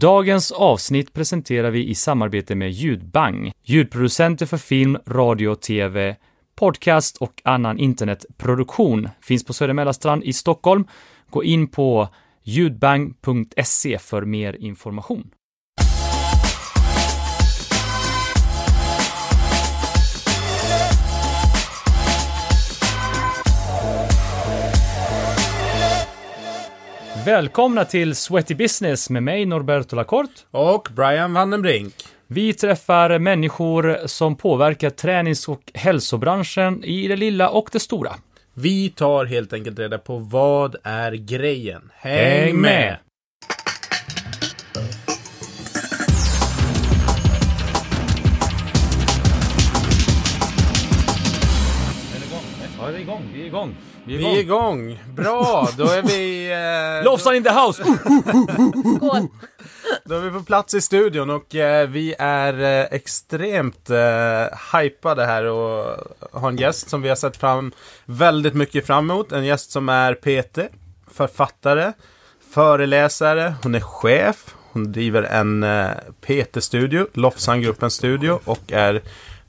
Dagens avsnitt presenterar vi i samarbete med Ljudbang, ljudproducenter för film, radio, tv, podcast och annan internetproduktion. Finns på Söder i Stockholm. Gå in på ljudbang.se för mer information. Välkomna till Sweaty Business med mig Norberto Lacorte. Och Brian Vandenbrink. Vi träffar människor som påverkar tränings och hälsobranschen i det lilla och det stora. Vi tar helt enkelt reda på vad är grejen. Häng, Häng med! Ja, det är igång. Vi är igång. Vi är Vi är igång. Bra, då är vi... Eh, Lofsan in the house! Skål! Då är vi på plats i studion och eh, vi är eh, extremt eh, hypade här och har en gäst som vi har sett fram väldigt mycket fram emot. En gäst som är PT, författare, föreläsare, hon är chef, hon driver en eh, PT-studio, Lofsangruppens studio och är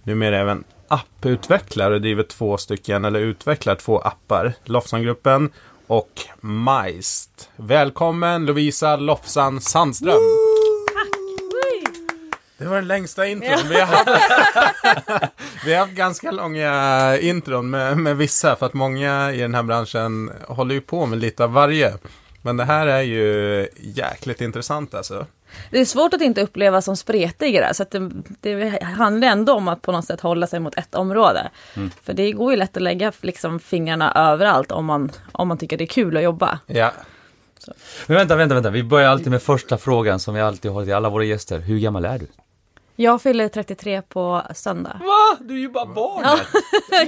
numera även apputvecklare och driver två stycken, eller utvecklar två appar. Lofsangruppen och Majst. Välkommen Lovisa Lofsan Sandström! Det var den längsta intron. Vi, har haft, vi har haft ganska långa intron med, med vissa, för att många i den här branschen håller ju på med lite av varje. Men det här är ju jäkligt intressant alltså. Det är svårt att inte uppleva som spretigare så att det, det handlar ändå om att på något sätt hålla sig mot ett område. För det går ju lätt att lägga liksom fingrarna överallt om man, om man tycker det är kul att jobba. Ja, Men vänta, vänta, vänta. Vi börjar alltid med första frågan som vi alltid har till alla våra gäster. Hur gammal är du? Jag fyller 33 på söndag. Va? Du är ju bara barnet!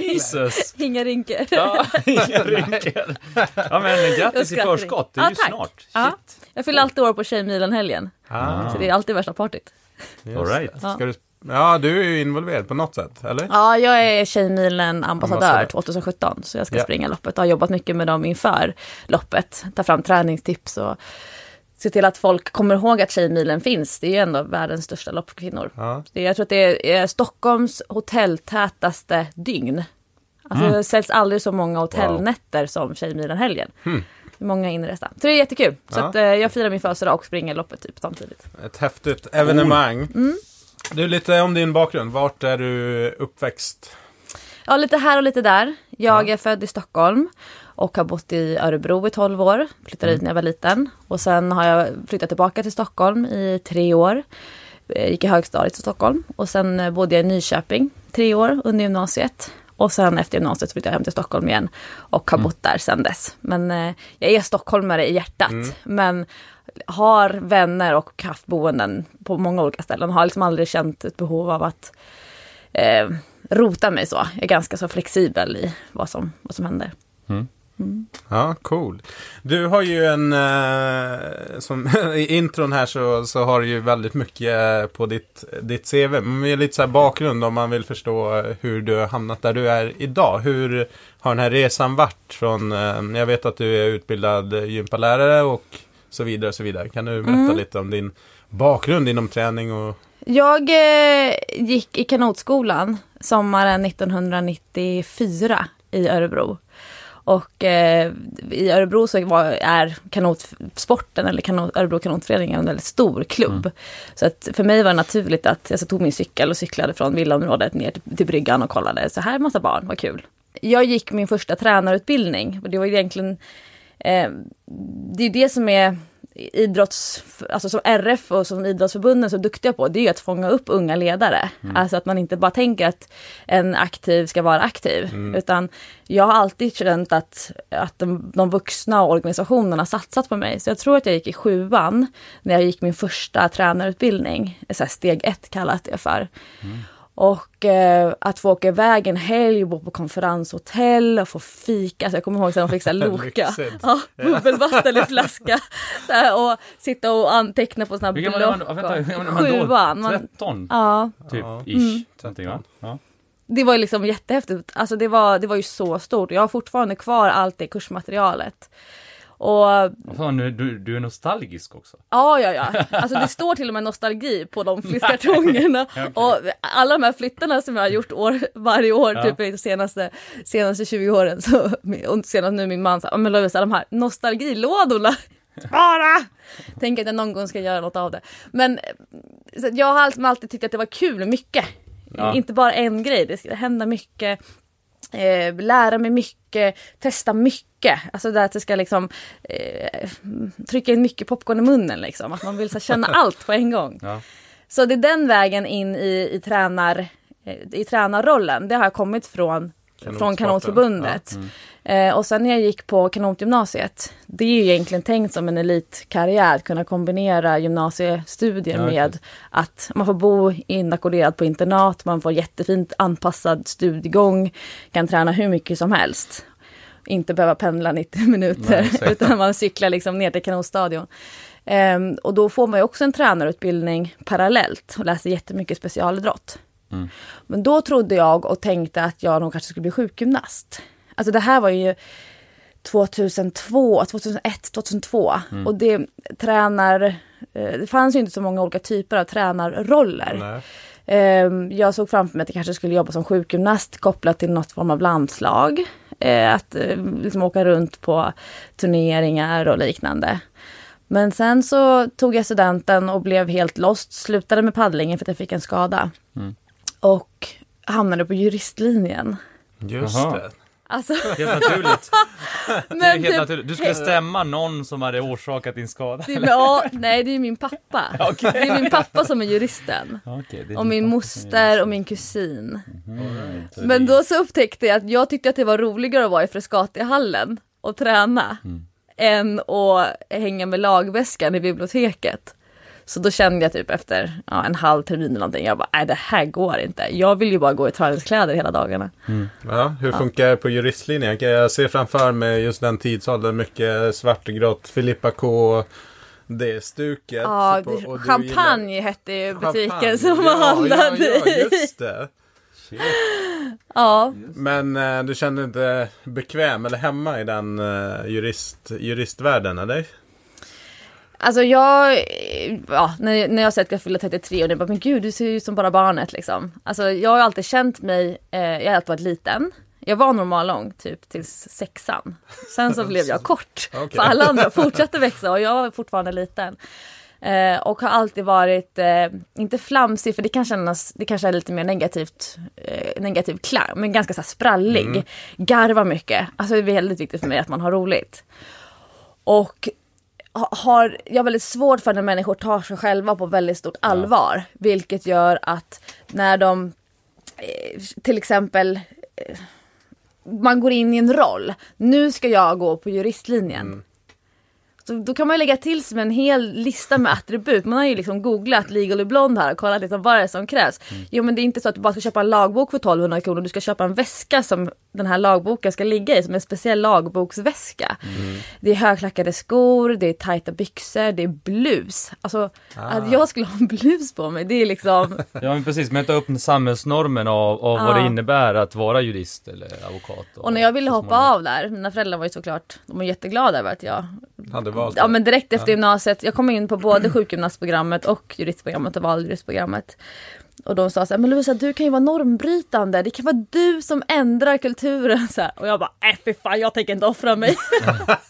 Jesus! Inga rynkor. Ja, inga rynkor. Ja men grattis i förskott, det är Ja, ju tack. snart. Ja. Jag fyller alltid år på Tjejmilen-helgen. ah, Så det är alltid värsta partyt. All right. Ska du, ja, du är ju involverad på något sätt, eller? Ja, jag är Tjejmilen-ambassadör Ambassadör. 2017. Så jag ska Ja. springa loppet. Jag har jobbat mycket med dem inför loppet. Ta fram träningstips och se till att folk kommer ihåg att Tjejmilen finns. Det är ju ändå världens största lopp för kvinnor. Ja. Det, jag tror att det är Stockholms hotelltätaste dygn. Alltså det säljs aldrig så många hotellnätter som Tjejmilen-helgen. Det är Många inresta. Så det är jättekul. Så Ja. att, eh, jag firar min födelsedag och springer loppet typ samtidigt. Ett häftigt evenemang. Mm. Du, lite om din bakgrund. Vart är du uppväxt? Ja, lite här och lite där. Jag är född i Stockholm och har bott i Örebro i 12 år. Flyttade dit när jag var liten. Och sen har jag flyttat tillbaka till Stockholm i tre år. Jag gick i högstadiet i Stockholm. Och sen eh, bodde jag i Nyköping tre år under gymnasiet. Och sen efter gymnasiet flyttade jag hem till Stockholm igen och har bott där sedan dess. Men eh, jag är stockholmare i hjärtat. Men har vänner och haft boenden på många olika ställen. Har liksom aldrig känt ett behov av att eh, rota mig så. Jag är ganska så flexibel i vad som, vad som händer. Ja, cool. Du har ju en, eh, som i intron här så, så har du ju väldigt mycket eh, på ditt, ditt CV. Men lite så här bakgrund om man vill förstå eh, hur du har hamnat där du är idag. Hur har den här resan varit från, eh, jag vet att du är utbildad gympalärare och så vidare och så vidare. Kan du berätta lite om din bakgrund inom träning och Jag eh, gick i kanotskolan sommaren 1994 i Örebro. Och eh, i Örebro så var, är kanotsporten, eller kanot, Örebro kanotförening, en väldigt stor klubb. Så att för mig var det naturligt att jag så tog min cykel och cyklade från villaområdet ner till, till bryggan och kollade. Så här är massa barn, vad kul. Jag gick min första tränarutbildning och det var egentligen eh, det är det som är idrotts, alltså som RF och som idrottsförbunden är så duktiga på, det är ju att fånga upp unga ledare. Alltså att man inte bara tänker att en aktiv ska vara aktiv. Utan jag har alltid känt att, att de, de vuxna och organisationerna satsat på mig. Så jag tror att jag gick i sjuan när jag gick min första tränarutbildning. Så steg ett kallas det för. Och eh, att få åka iväg en helg, bo på konferenshotell och få fika. Så jag kommer ihåg att de fick Loka. Ja, bubbelvatten i flaska. Så här, och sitta och anteckna på man block. då? Vänta, och- hur gammal är man då? Sjuan. Man, 13? ja, Typ, ish. Någonting, va? Ja. det var ju liksom jättehäftigt. Alltså det var, det var ju så stort. Jag har fortfarande kvar allt det kursmaterialet. Och Fan, du, du är nostalgisk också. Ja, ja, ja. Alltså det står till och med nostalgi på de flyttkartongerna. Och alla de här flyttarna som jag har gjort år, varje år, Ja. typ de senaste, senaste 20 åren. Så, och senast nu min man sa, "Ja, men Lovisa, de här nostalgilådorna. Bara! Tänk att jag någon gång ska göra något av det. Men jag har alltid, alltid tyckt att det var kul, mycket. Ja. Inte bara en grej, det ska hända mycket. Eh, lära mig mycket, testa mycket. Alltså det att det ska liksom eh, trycka in mycket popcorn i munnen liksom. Att man vill så känna allt på en gång. Ja. Så det är den vägen in i, i, tränar, eh, i tränarrollen. Det har jag kommit från, från. Kanotförbundet. Eh, och sen när jag gick på kanotgymnasiet. Det är ju egentligen tänkt som en elitkarriär. Att kunna kombinera gymnasiestudier Ja, med att man får bo inackorderad på internat. Man får jättefint anpassad studiegång. Kan träna hur mycket som helst. Inte behöva pendla 90 minuter. Nej, utan man cyklar liksom ner till kanotstadion. Ehm, och då får man ju också en tränarutbildning parallellt och läser jättemycket specialidrott. Mm. Men då trodde jag och tänkte att jag nog kanske skulle bli sjukgymnast. Alltså det här var ju 2002, 2001, 2002. Mm. Och det tränar... eh, Det fanns ju inte så många olika typer av tränarroller. Nej. Ehm, Jag såg framför mig att jag kanske skulle jobba som sjukgymnast kopplat till något form av landslag. Eh, Att eh, liksom åka runt på turneringar och liknande. Men sen så tog jag studenten och blev helt lost. Slutade med paddlingen för att jag fick en skada. Mm. Och hamnade på juristlinjen. Just Jaha. det. Alltså, Helt naturligt. Det är men helt typ, naturligt. Du skulle stämma någon som hade orsakat din skada. det, ja, nej, det är min pappa. Okej. Det är min pappa som är juristen. Det är Och min moster och min kusin. är- Så Men då så upptäckte jag att jag tyckte att det var roligare att vara i Frescatihallen och träna Mm. än att hänga med lagväskan i biblioteket. Så då kände jag typ efter ja, en halv termin eller någonting, jag bara, nej det här går inte. Jag vill ju bara gå i träningskläder hela dagarna. Ja, hur funkar det på juristlinjen? Jag ser framför mig just den tidsåldern, mycket svart och grått, Filippa K. Det stuket. Ja, på- och champagne hette ju gillar- butiken Champagne. som ja, handlade ja, ja, just det. Ja, Men eh, du kände dig inte bekväm eller hemma i den eh, jurist, juristvärlden, eller? Alltså jag, ja, när, när jag sett att jag fyllde 33 och det bara, men gud du ser ju ut som bara barnet liksom. Alltså jag har alltid känt mig, eh, jag har alltid varit liten. Jag var normallång typ tills sexan. Sen så blev jag kort. Okej. För alla andra fortsatte växa och jag var fortfarande liten. Eh, och har alltid varit, eh, inte flamsig för det kan kännas, det kanske är lite mer negativt, eh, negativ klang, men ganska så här sprallig. Garva mycket. Alltså det är väldigt viktigt för mig att man har roligt. Och har jag väldigt svårt för när människor tar sig själva på väldigt stort allvar. Vilket gör att när de eh, till exempel eh, man går in i en roll. Nu ska jag gå på juristlinjen. Så då kan man lägga till sig med en hel lista med attribut. Man har ju liksom googlat Legally Blonde här och kollat liksom vad det är som krävs. Jo men det är inte så att du bara ska köpa en lagbok för 1200 kronor. Du ska köpa en väska som den här lagboken ska ligga i. Som en speciell lagboksväska. Det är högklackade skor, det är tajta byxor, det är blus. Alltså att jag skulle ha en blus på mig det är liksom Ja men precis, möta upp samhällsnormen av, av vad Ja. det innebär att vara jurist eller advokat. Och när jag ville hoppa av där, mina föräldrar var ju såklart, de var jätteglada över att jag Hade valt Ja men direkt efter gymnasiet, jag kom in på både sjukgymnastprogrammet och juristprogrammet och valde juristprogrammet. Och de sa så här, men Lovisa du kan ju vara normbrytande, det kan vara du som ändrar kulturen. Så här. Och jag bara, äh fy fan jag tänker inte offra mig.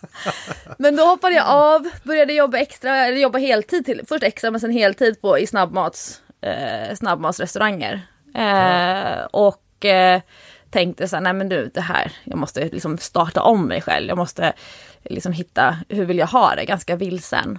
men då hoppade jag av, började jobba extra, eller jobba heltid till, först extra men sen heltid på, i snabbmats, eh, snabbmatsrestauranger. Eh, och eh, tänkte så här, nej men du det här, jag måste liksom starta om mig själv, jag måste liksom hitta, hur vill jag ha det, ganska vilsen.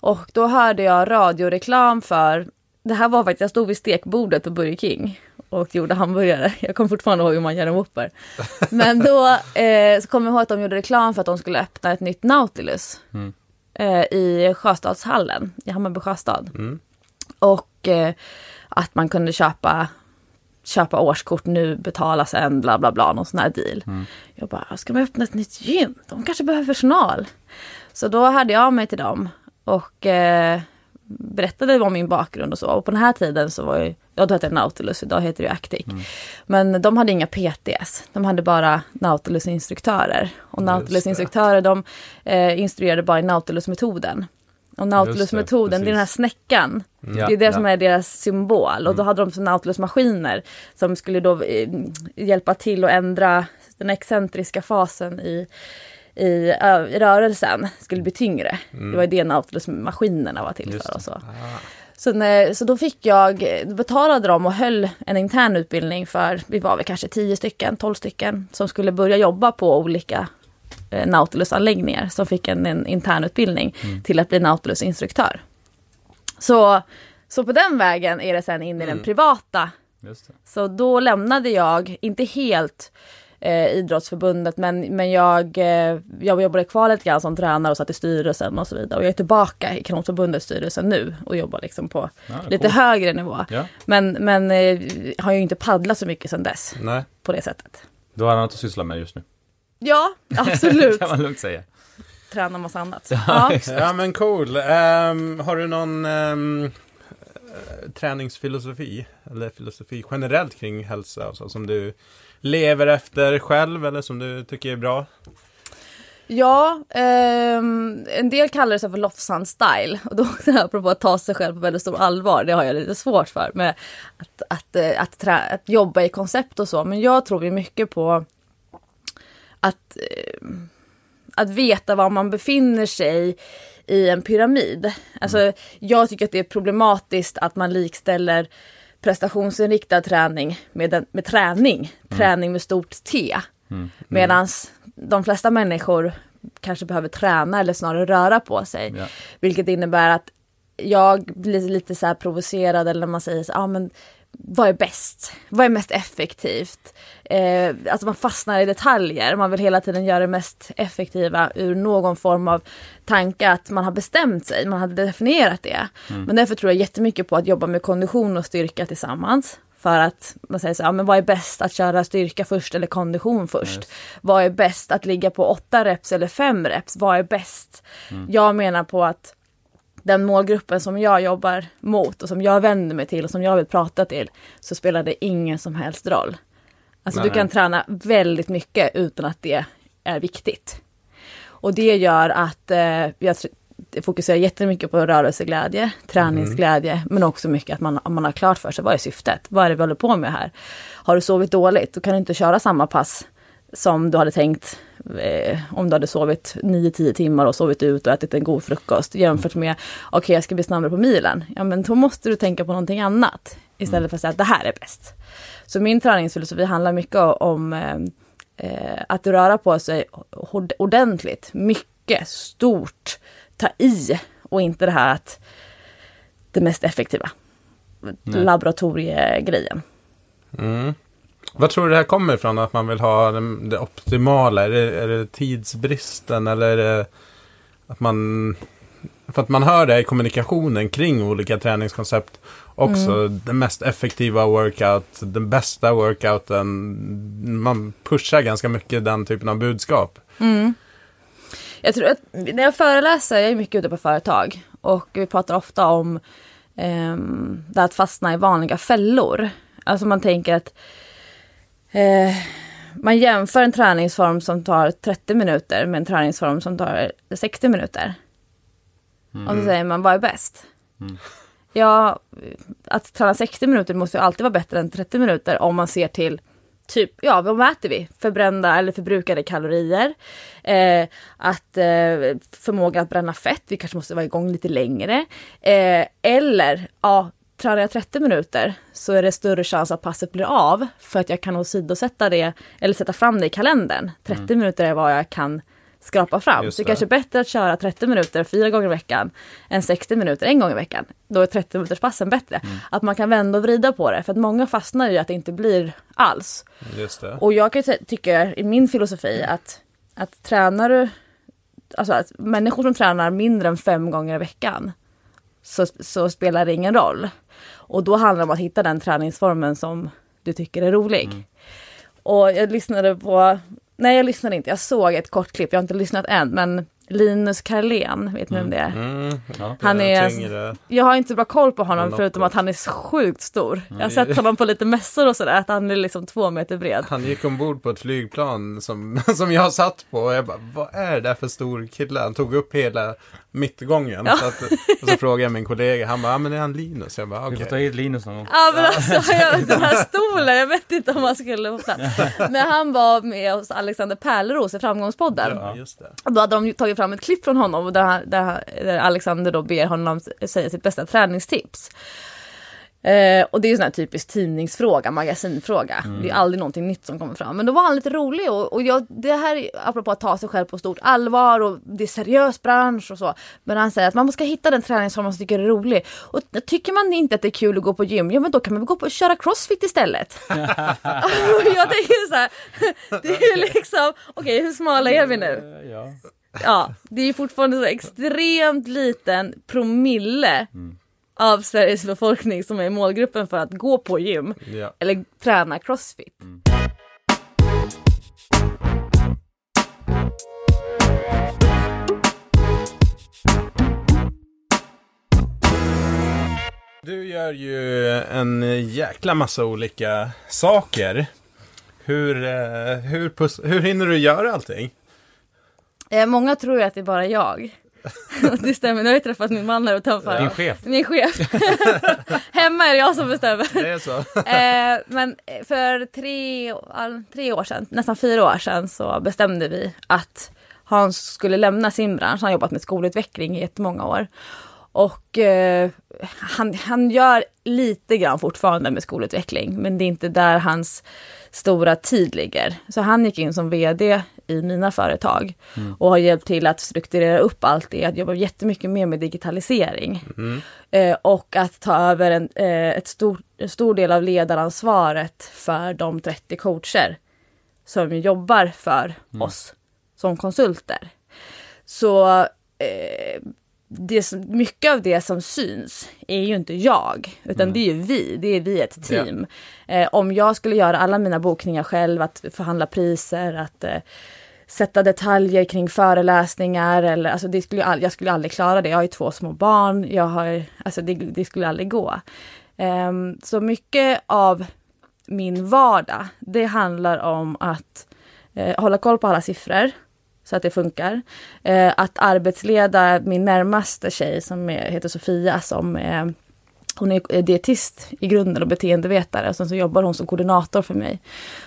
Och då hörde jag radioreklam för, det här var faktiskt, jag stod vid stekbordet på Burger King och gjorde hamburgare. Jag kommer fortfarande ihåg hur man gör en Whopper. Men då eh, så kommer jag ihåg att de gjorde reklam för att de skulle öppna ett nytt Nautilus. Mm. Eh, I Sjöstadshallen, i Hammarby sjöstad. Mm. Och eh, att man kunde köpa köpa årskort nu, betala sen, bla bla bla, någon sån här deal. Jag bara, ska man öppna ett nytt gym? De kanske behöver personal. Så då hörde jag av mig till dem och eh, berättade om min bakgrund och så. Och på den här tiden så var ju, ja då hette det Nautilus, idag heter det ju Actic. Mm. Men de hade inga PTS, de hade bara Nautilus-instruktörer. Och Nautilus-instruktörer de eh, instruerade bara i Nautilus-metoden. Och Nautilus-metoden, det, är den här snäckan. Mm. det är det som är deras symbol. Och då hade de Nautilus-maskiner som skulle då eh, hjälpa till att ändra den excentriska fasen i i, i rörelsen skulle bli tyngre. Det var ju det Nautilus-maskinerna var till Just för och så. Ah. Så, när, så då fick jag, då betalade de och höll en intern utbildning för, vi var väl kanske 10 stycken, 12 stycken, som skulle börja jobba på olika Nautilus-anläggningar, som fick en, en intern utbildning till att bli Nautilus-instruktör. Så, så på den vägen är det sen in i den privata så då lämnade jag, inte helt eh, idrottsförbundet, men, men jag, eh, jag jobbade kvar lite grann som tränare och satt i styrelsen och så vidare. Och jag är tillbaka i kanotförbundets styrelse nu och jobbar liksom på Ja, lite coolt. högre nivå. Ja, Men, men eh, har ju inte paddlat så mycket sedan dess Nej. på det sättet. du har annat att syssla med just nu. Ja, absolut. kan man lugnt säga. Träna massa annat. Ja. Ja men cool. Ehm, har du någon eh, träningsfilosofi? Eller filosofi generellt kring hälsa och så som du lever efter själv eller som du tycker är bra? Ja, ehm, en del kallar det så för Lofsan style. Och då, apropå att ta sig själv på väldigt stor allvar, det har jag lite svårt för. Med att, att, eh, att, trä, att jobba i koncept och så. Men jag tror ju mycket på att, eh, att veta var man befinner sig i en pyramid. Alltså, jag tycker att det är problematiskt att man likställer prestationsinriktad träning med, en, med träning. Träning med stort T. Medan de flesta människor kanske behöver träna eller snarare röra på sig. Ja. Vilket innebär att jag blir lite så här provocerad eller när man säger så ah, men vad är bäst? Vad är mest effektivt? Eh, alltså man fastnar i detaljer, man vill hela tiden göra det mest effektiva ur någon form av tanke att man har bestämt sig, man har definierat det. Men därför tror jag jättemycket på att jobba med kondition och styrka tillsammans. För att man säger så, ja, men vad är bäst att köra styrka först eller kondition först? Vad är bäst att ligga på åtta reps eller fem reps? Vad är bäst? Jag menar på att den målgruppen som jag jobbar mot och som jag vänder mig till och som jag vill prata till så spelar det ingen som helst roll. Alltså Nej. du kan träna väldigt mycket utan att det är viktigt. Och det gör att eh, jag fokuserar jättemycket på rörelseglädje, träningsglädje, men också mycket att man, man har klart för sig vad är syftet? Vad är det vi håller på med här? Har du sovit dåligt, då kan du inte köra samma pass som du hade tänkt eh, om du hade sovit 9-10 timmar och sovit ut och ätit en god frukost jämfört med okej jag ska bli snabbare på milen. Ja men då måste du tänka på någonting annat istället för att säga att det här är bäst. Så min träningsfilosofi handlar mycket om eh, eh, att röra på sig ord- ordentligt, mycket, stort, ta i och inte det här att det mest effektiva. Laboratoriegrejen. Mm. Vad tror du det här kommer ifrån? Att man vill ha det, optimala? Är det, är det tidsbristen eller är det att man... För att man hör det i kommunikationen kring olika träningskoncept också. Den mest effektiva workout, den bästa workouten. Man pushar ganska mycket den typen av budskap. Jag tror att när jag föreläser, jag är mycket ute på företag och vi pratar ofta om um, det att fastna i vanliga fällor. Alltså man tänker att eh, man jämför en träningsform som tar 30 minuter med en träningsform som tar 60 minuter. Och så säger man, vad är bäst? Ja, att träna 60 minuter måste ju alltid vara bättre än 30 minuter om man ser till typ, ja vad mäter vi? Förbrända eller förbrukade kalorier. Eh, att eh, förmåga att bränna fett, vi kanske måste vara igång lite längre. Eh, eller, ja, tränar jag 30 minuter så är det större chans att passet blir av för att jag kan åsidosätta det eller sätta fram det i kalendern. 30 minuter är vad jag kan skrapa fram. Just Så det kanske är bättre att köra 30 minuter fyra gånger i veckan än 60 minuter en gång i veckan. Då är 30 minuters passen bättre. Att man kan vända och vrida på det. För att många fastnar i att det inte blir alls. Just det. Och jag kan tycka i min filosofi att, att tränar du, alltså att människor som tränar mindre än fem gånger i veckan så, så spelar det ingen roll. Och då handlar det om att hitta den träningsformen som du tycker är rolig. Och jag lyssnade på, nej jag lyssnade inte, jag såg ett kort klipp, jag har inte lyssnat än, men Linus Karlén, vet ni vem det är? Mm, Ja. Han är- tyngre. Jag har inte så bra koll på honom förutom att han är sjukt stor. Jag har Mm. sett honom på lite mässor och sådär, att han är liksom två meter bred. Han gick ombord på ett flygplan som, som jag satt på och jag bara, vad är det där för stor kille? Han tog upp hela mittgången. Så att, och så frågade jag min kollega, han bara, ja men är han Linus? Jag bara, Vi okej. får ta hit Linus någon gång. Ja men alltså jag, den här stolen, jag vet inte om han skulle få plats. Men han var med hos Alexander Pärleros i Framgångspodden. Ja, just det. Och då hade de ju tagit fram ett klipp från honom där, där, där Alexander då ber honom säga sitt bästa träningstips. Eh, och det är ju sån här typisk tidningsfråga, magasinfråga. Det är aldrig någonting nytt som kommer fram. Men då var han lite rolig och, och jag, det här är apropå att ta sig själv på stort allvar och det är seriös bransch och så. Men han säger att man måste hitta den träningsform man tycker är rolig. Och tycker man inte att det är kul att gå på gym, ja men då kan man väl gå på och köra crossfit istället. jag tänker så här, det är ju liksom, okej hur smala är vi nu? Ja. Ja, det är fortfarande så extremt liten promille av Sveriges befolkning som är i målgruppen för att gå på gym Ja. eller träna crossfit. Du gör ju en jäkla massa olika saker. Hur, eh, hur, hur hinner du göra allting? Eh, många tror ju att det är bara jag. det stämmer, nu har jag träffat min man här utanför. Din chef. Min chef. Hemma är det jag som bestämmer. Det är så? eh, men för tre, tre år sedan, nästan fyra år sedan, så bestämde vi att Hans skulle lämna sin bransch. Han har jobbat med skolutveckling i jättemånga år. Och eh, han, han gör lite grann fortfarande med skolutveckling, men det är inte där hans stora tid ligger. Så han gick in som vd i mina företag och har hjälpt till att strukturera upp allt det, att jobba jättemycket mer med digitalisering. Eh, och att ta över en, eh, ett stor, en stor del av ledaransvaret för de 30 coacher som jobbar för oss som konsulter. Så eh, det som, mycket av det som syns är ju inte jag, utan det är ju vi, det är vi ett team. Eh, om jag skulle göra alla mina bokningar själv, att förhandla priser, att eh, sätta detaljer kring föreläsningar eller alltså det skulle jag, all, jag skulle aldrig klara det. Jag har ju två små barn, jag har, alltså det, det skulle aldrig gå. Um, så mycket av min vardag, det handlar om att uh, hålla koll på alla siffror så att det funkar. Uh, att arbetsleda min närmaste tjej som är, heter Sofia som är hon är eh, dietist i grunden och beteendevetare och sen så jobbar hon som koordinator för mig.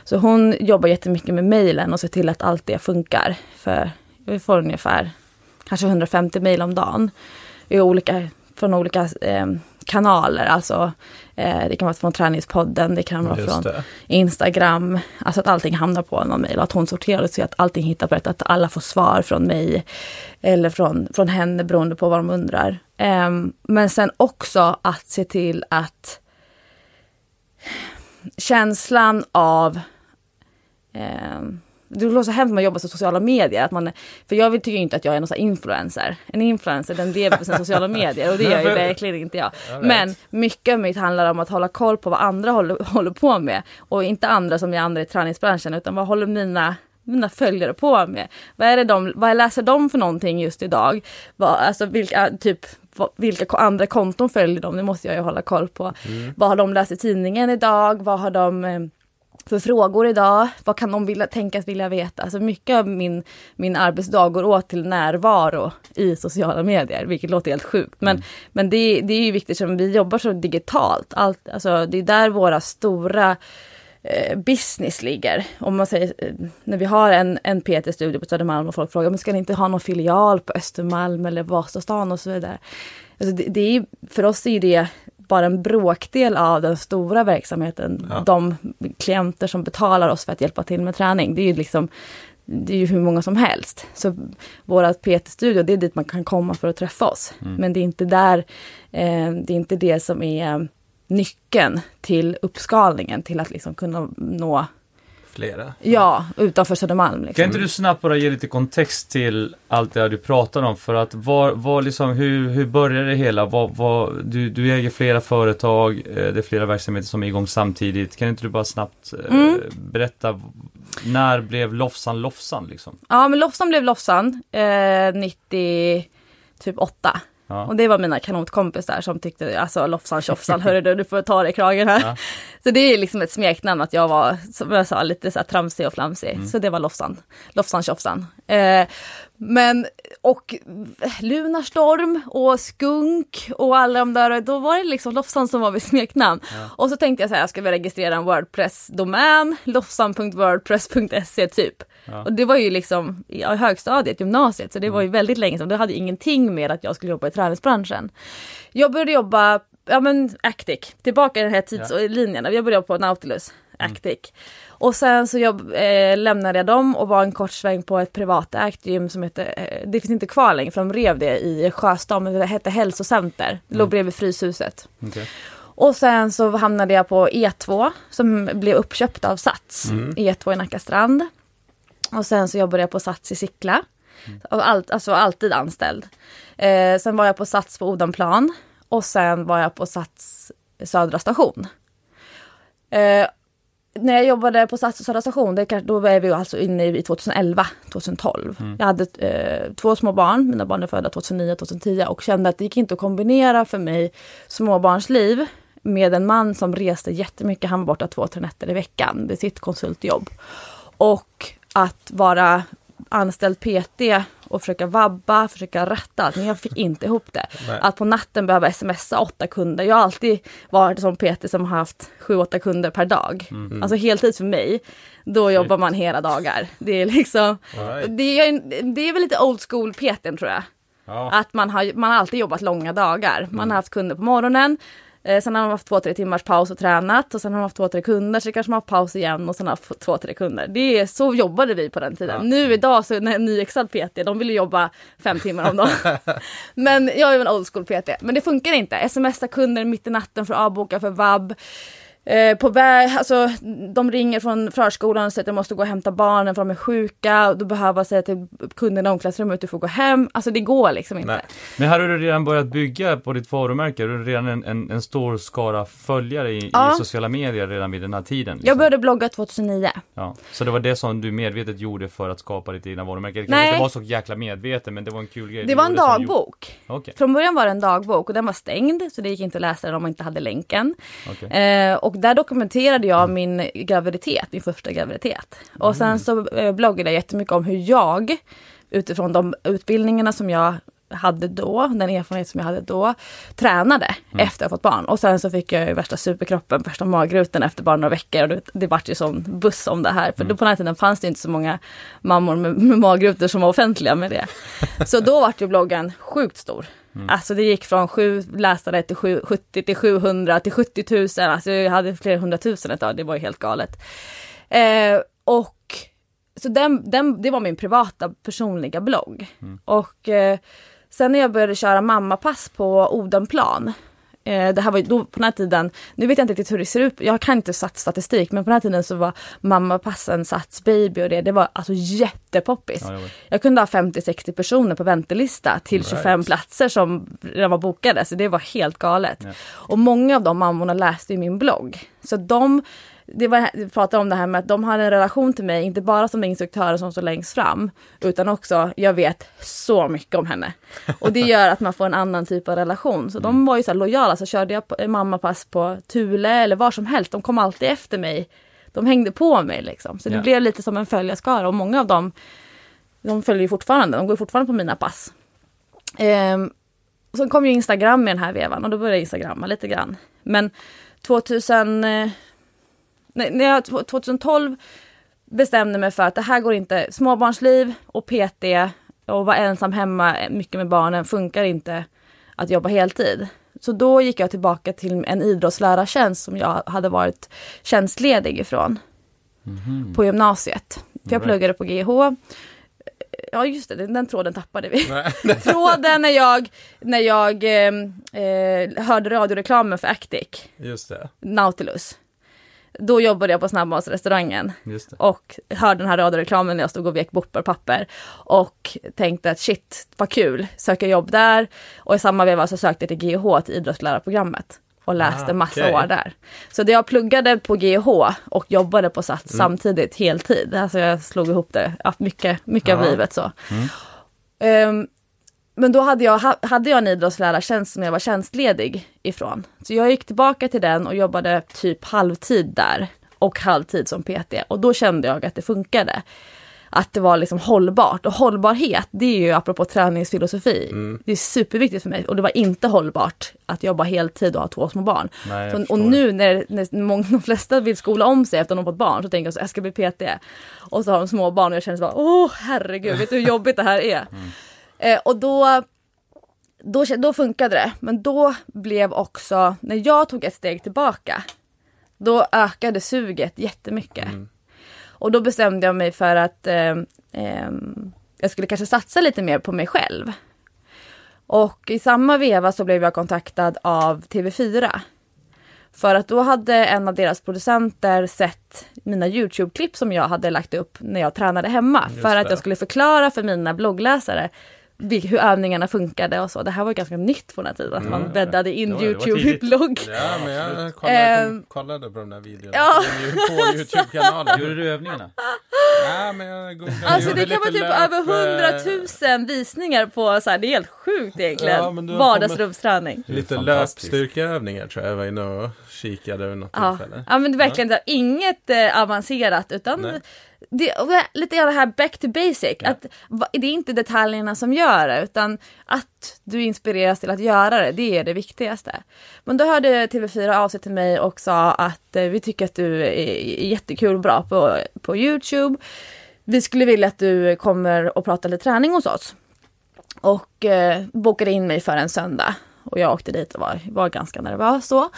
Så hon jobbar jättemycket med mejlen och ser till att allt det funkar. För vi får ungefär kanske 150 mejl om dagen. I olika, från olika eh, kanaler, alltså eh, det kan vara från träningspodden, det kan vara Just från det. Instagram, alltså att allting hamnar på någon mejl. Att hon sorterar och ser att allting hittar på rätt, att alla får svar från mig eller från, från henne beroende på vad de undrar. Ehm, men sen också att se till att känslan av ehm, det låter så hemskt när man jobbar på sociala medier. Att man, för jag tycker ju inte att jag är någon sån här influencer. En influencer den lever på sina sociala medier och det gör ju verkligen inte jag. Men mycket av mitt handlar om att hålla koll på vad andra håller, håller på med. Och inte andra som är andra i träningsbranschen utan vad håller mina mina följare på med? Vad, är det de, vad läser de för någonting just idag? Vad, alltså vilka, typ, vilka andra konton följer de? Det måste jag ju hålla koll på. Vad har de läst i tidningen idag? Vad har de eh, för frågor idag? Vad kan de vilja, tänkas vilja veta? Alltså mycket av min, min arbetsdag går åt till närvaro i sociala medier, vilket låter helt sjukt. Men, men det, det är ju viktigt, som vi jobbar så digitalt. Allt, alltså, det är där våra stora eh, business ligger. Om man säger, eh, när vi har en, en PT-studio på Södermalm och folk frågar, men ska ni inte ha någon filial på Östermalm eller Vasastan och så vidare. Alltså det, det är, för oss är det bara en bråkdel av den stora verksamheten. Ja. De klienter som betalar oss för att hjälpa till med träning. Det är ju liksom det är ju hur många som helst. Så våra PT-studio, det är dit man kan komma för att träffa oss. Men det är inte där, eh, det är inte det som är nyckeln till uppskalningen, till att liksom kunna nå, Flera. ja, utanför Södermalm. Kan Liksom. inte du snabbt bara ge lite kontext till allt det här du pratar om? För att var, var liksom, hur, hur började det hela? Var, var, du, du äger flera företag, eh, det är flera verksamheter som är igång samtidigt. Kan inte du bara snabbt eh, Mm. berätta när blev Lofsan Lofsan liksom? Ja men Lofsan blev Lofsan eh, 90, typ 8. Ja. Och det var mina kanotkompisar som tyckte, alltså Lofsan Tjofsan, hörru du, du får ta dig i kragen här. Ja. Så det är liksom ett smeknamn att jag var, som jag sa, lite så här tramsig och flamsig. Mm. Så det var Lofsan, Lofsan Tjofsan. Eh, men, och Lunarstorm och Skunk och alla de där, då var det liksom Lofsan som var mitt smeknamn. Och så tänkte jag så här, jag ska väl registrera en Wordpress-domän, lofsan.wordpress.se typ. Ja. Och det var ju liksom i högstadiet, gymnasiet, så det var ju väldigt länge sedan. Det hade ingenting med att jag skulle jobba i träningsbranschen. Jag började jobba, ja men Actic, tillbaka i den här tidslinjen. Jag började jobba på Nautilus, Actic. Och sen så jobb, eh, lämnade jag dem och var en kort sväng på ett privatägt gym som heter, eh, det finns inte kvar längre för de rev det i Sjöstad, men det hette Hälsocenter. Det låg bredvid Fryshuset. Okej. Och sen så hamnade jag på E2 som blev uppköpt av Sats. E2 i Nacka strand. Och sen så jobbade jag på Sats i Sickla. Allt, alltså alltid anställd. Eh, sen var jag på Sats på Odenplan. Och sen var jag på Sats Södra station. Eh, när jag jobbade på Sats Södra station, det, då var vi alltså inne i 2011, 2012. Jag hade eh, två små barn, mina barn är födda 2009, 2010 och kände att det gick inte att kombinera för mig småbarnsliv med en man som reste jättemycket, han var borta två, tre nätter i veckan med sitt konsultjobb. Och att vara anställd PT och försöka vabba, försöka ratta allt, men jag fick inte ihop det. Nej. Att på natten behöva smsa åtta kunder. Jag har alltid varit som PT som har haft sju, åtta kunder per dag. Alltså heltid för mig, då jobbar man hela dagar. Det är liksom, det är, det är väl lite old school PT tror jag. Ja. Att man har, man har alltid jobbat långa dagar. Man har haft kunder på morgonen, eh, sen har man haft två, tre timmars paus och tränat och sen har man haft två, tre kunder, så kanske man har haft paus igen och sen har haft två, tre kunder. Det är, så jobbade vi på den tiden. Ja. Nu idag så är en nyexad PT, de vill jobba fem timmar om dagen. Men jag är en old school PT. Men det funkar inte. Smsa kunder mitt i natten för att avboka för vab. Eh, på väg, alltså de ringer från förskolan och säger att jag måste gå och hämta barnen för de är sjuka. Och då behöver jag säga till kunden i omklädningsrummet att du får gå hem. Alltså det går liksom inte. Nej. Men här har du redan börjat bygga på ditt varumärke. Du har redan en, en, en stor skara följare i, Ja. i sociala medier redan vid den här tiden. liksom. Jag började blogga 2009. Ja. Så det var det som du medvetet gjorde för att skapa ditt egna varumärke? Det kanske inte var så jäkla medvetet, men det var en kul grej Det var en som gjorde- dagbok. Okej, Från början var det en dagbok och den var stängd så det gick inte att läsa den om man inte hade länken. okej. Eh, och där dokumenterade jag min graviditet, min första graviditet. Och sen så eh, bloggade jag jättemycket om hur jag, utifrån de utbildningarna som jag hade då, den erfarenhet som jag hade då, tränade efter att ha fått barn. Och sen så fick jag ju värsta superkroppen, värsta magrutan efter bara några veckor. Och det, det vart ju sån buss om det här. För då på den här tiden fanns det inte så många mammor med, med magrutor som var offentliga med det. Så då vart ju bloggen sjukt stor. Alltså det gick från sju läsare till sju, 70 till 700 till 70 000. Alltså jag hade flera hundratusen ett tag, det var ju helt galet. Eh, och så den, den, det var min privata personliga blogg. Och eh, sen när jag började köra mammapass på Odenplan. Eh, det här var ju då på den här tiden, nu vet jag inte riktigt hur det ser ut, jag kan inte satt statistik, men på den här tiden så var mammapassen Sats baby och det, det var alltså jättepoppis. Ja, Jag kunde ha 50-60 personer på väntelista till 25 Right. platser som redan var bokade, så det var helt galet. Ja. Och många av de mammorna läste i min blogg. Så de, det var, vi pratade om det här med att de har en relation till mig, inte bara som instruktörer som står längst fram, utan också, jag vet så mycket om henne. Och det gör att man får en annan typ av relation. Så de var ju så lojala, så körde jag mammapass på Thule eller var som helst, de kom alltid efter mig. De hängde på mig liksom. Så det Ja. blev lite som en följarskara och många av dem de följer ju fortfarande, de går fortfarande på mina pass. Ehm, och sen kom ju Instagram i den här vevan och då började jag instagramma lite grann. Men 2000, nej, när jag, 2012 bestämde mig för att det här går inte, småbarnsliv och PT och vara ensam hemma mycket med barnen funkar inte att jobba heltid. Så då gick jag tillbaka till en idrottslärartjänst som jag hade varit tjänstledig ifrån på gymnasiet. För jag Right. pluggade på GH. Ja just det, den, den tråden tappade vi. Tråden när jag, när jag eh, eh, hörde radioreklamen för Actic, Just det. Nautilus. Då jobbade jag på snabbmatsrestaurangen och hörde den här radioreklamen när jag stod och vek papper och tänkte att shit vad kul, söka jobb där och i samma veva så sökte jag till GH till idrottslärarprogrammet. och läste Ah, massa okej. år där. Så det jag pluggade på GH och jobbade på Sats Mm. samtidigt heltid. Alltså jag slog ihop det, mycket, mycket av Ja. livet så. Ehm, men då hade jag, ha- hade jag en idrottslärartjänst som jag var tjänstledig ifrån. Så jag gick tillbaka till den och jobbade typ halvtid där och halvtid som PT. Och då kände jag att det funkade. Att det var liksom hållbart. Och hållbarhet, det är ju apropå träningsfilosofi. Det är superviktigt för mig. Och det var inte hållbart att jobba heltid och ha två små barn. Nej, så, och nu när, när många, de flesta vill skola om sig efter att de har fått barn så tänker jag så jag ska bli PT. Och så har de små barn och jag känner så bara, åh herregud, vet du hur jobbigt det här är? Eh, och då, då, då funkade det. Men då blev också, när jag tog ett steg tillbaka, då ökade suget jättemycket. Och då bestämde jag mig för att eh, ehm, jag skulle kanske satsa lite mer på mig själv. Och i samma veva så blev jag kontaktad av TV4. För att då hade en av deras producenter sett mina YouTube-klipp som jag hade lagt upp när jag tränade hemma. Just för att det. jag skulle förklara för mina bloggläsare hur övningarna funkade och så. Det här var ganska nytt på den här tiden, att man bäddade in Det var- det var YouTube i tidigt. blogg. Ja, men jag kollade, Ehm, kollade på de där videorna. ja. På Youtube-kanalen. Gjorde du övningarna? Ja, men jag googlade. Alltså det kan vara typ löp, över eh, hundratusen visningar på så här, det är helt sjukt egentligen. Ja, Vardagsrumsträning. Lite löpstyrkeövningar tror jag. Jag var inne och kikade vid något Ja. tillfälle. ja, men det verkligen så här, inget eh, avancerat utan Nej. Det, lite grann det här back to basic. Att, va- det är inte detaljerna som gör det utan att du inspireras till att göra det, det är det viktigaste. Men då hörde TV4 av sig till mig och sa att eh, vi tycker att du är, är jättekul och bra på, på Youtube. Vi skulle vilja att du kommer och pratar lite träning hos oss. Och eh, bokade in mig för en söndag. Och jag åkte dit och var, var ganska nervös då.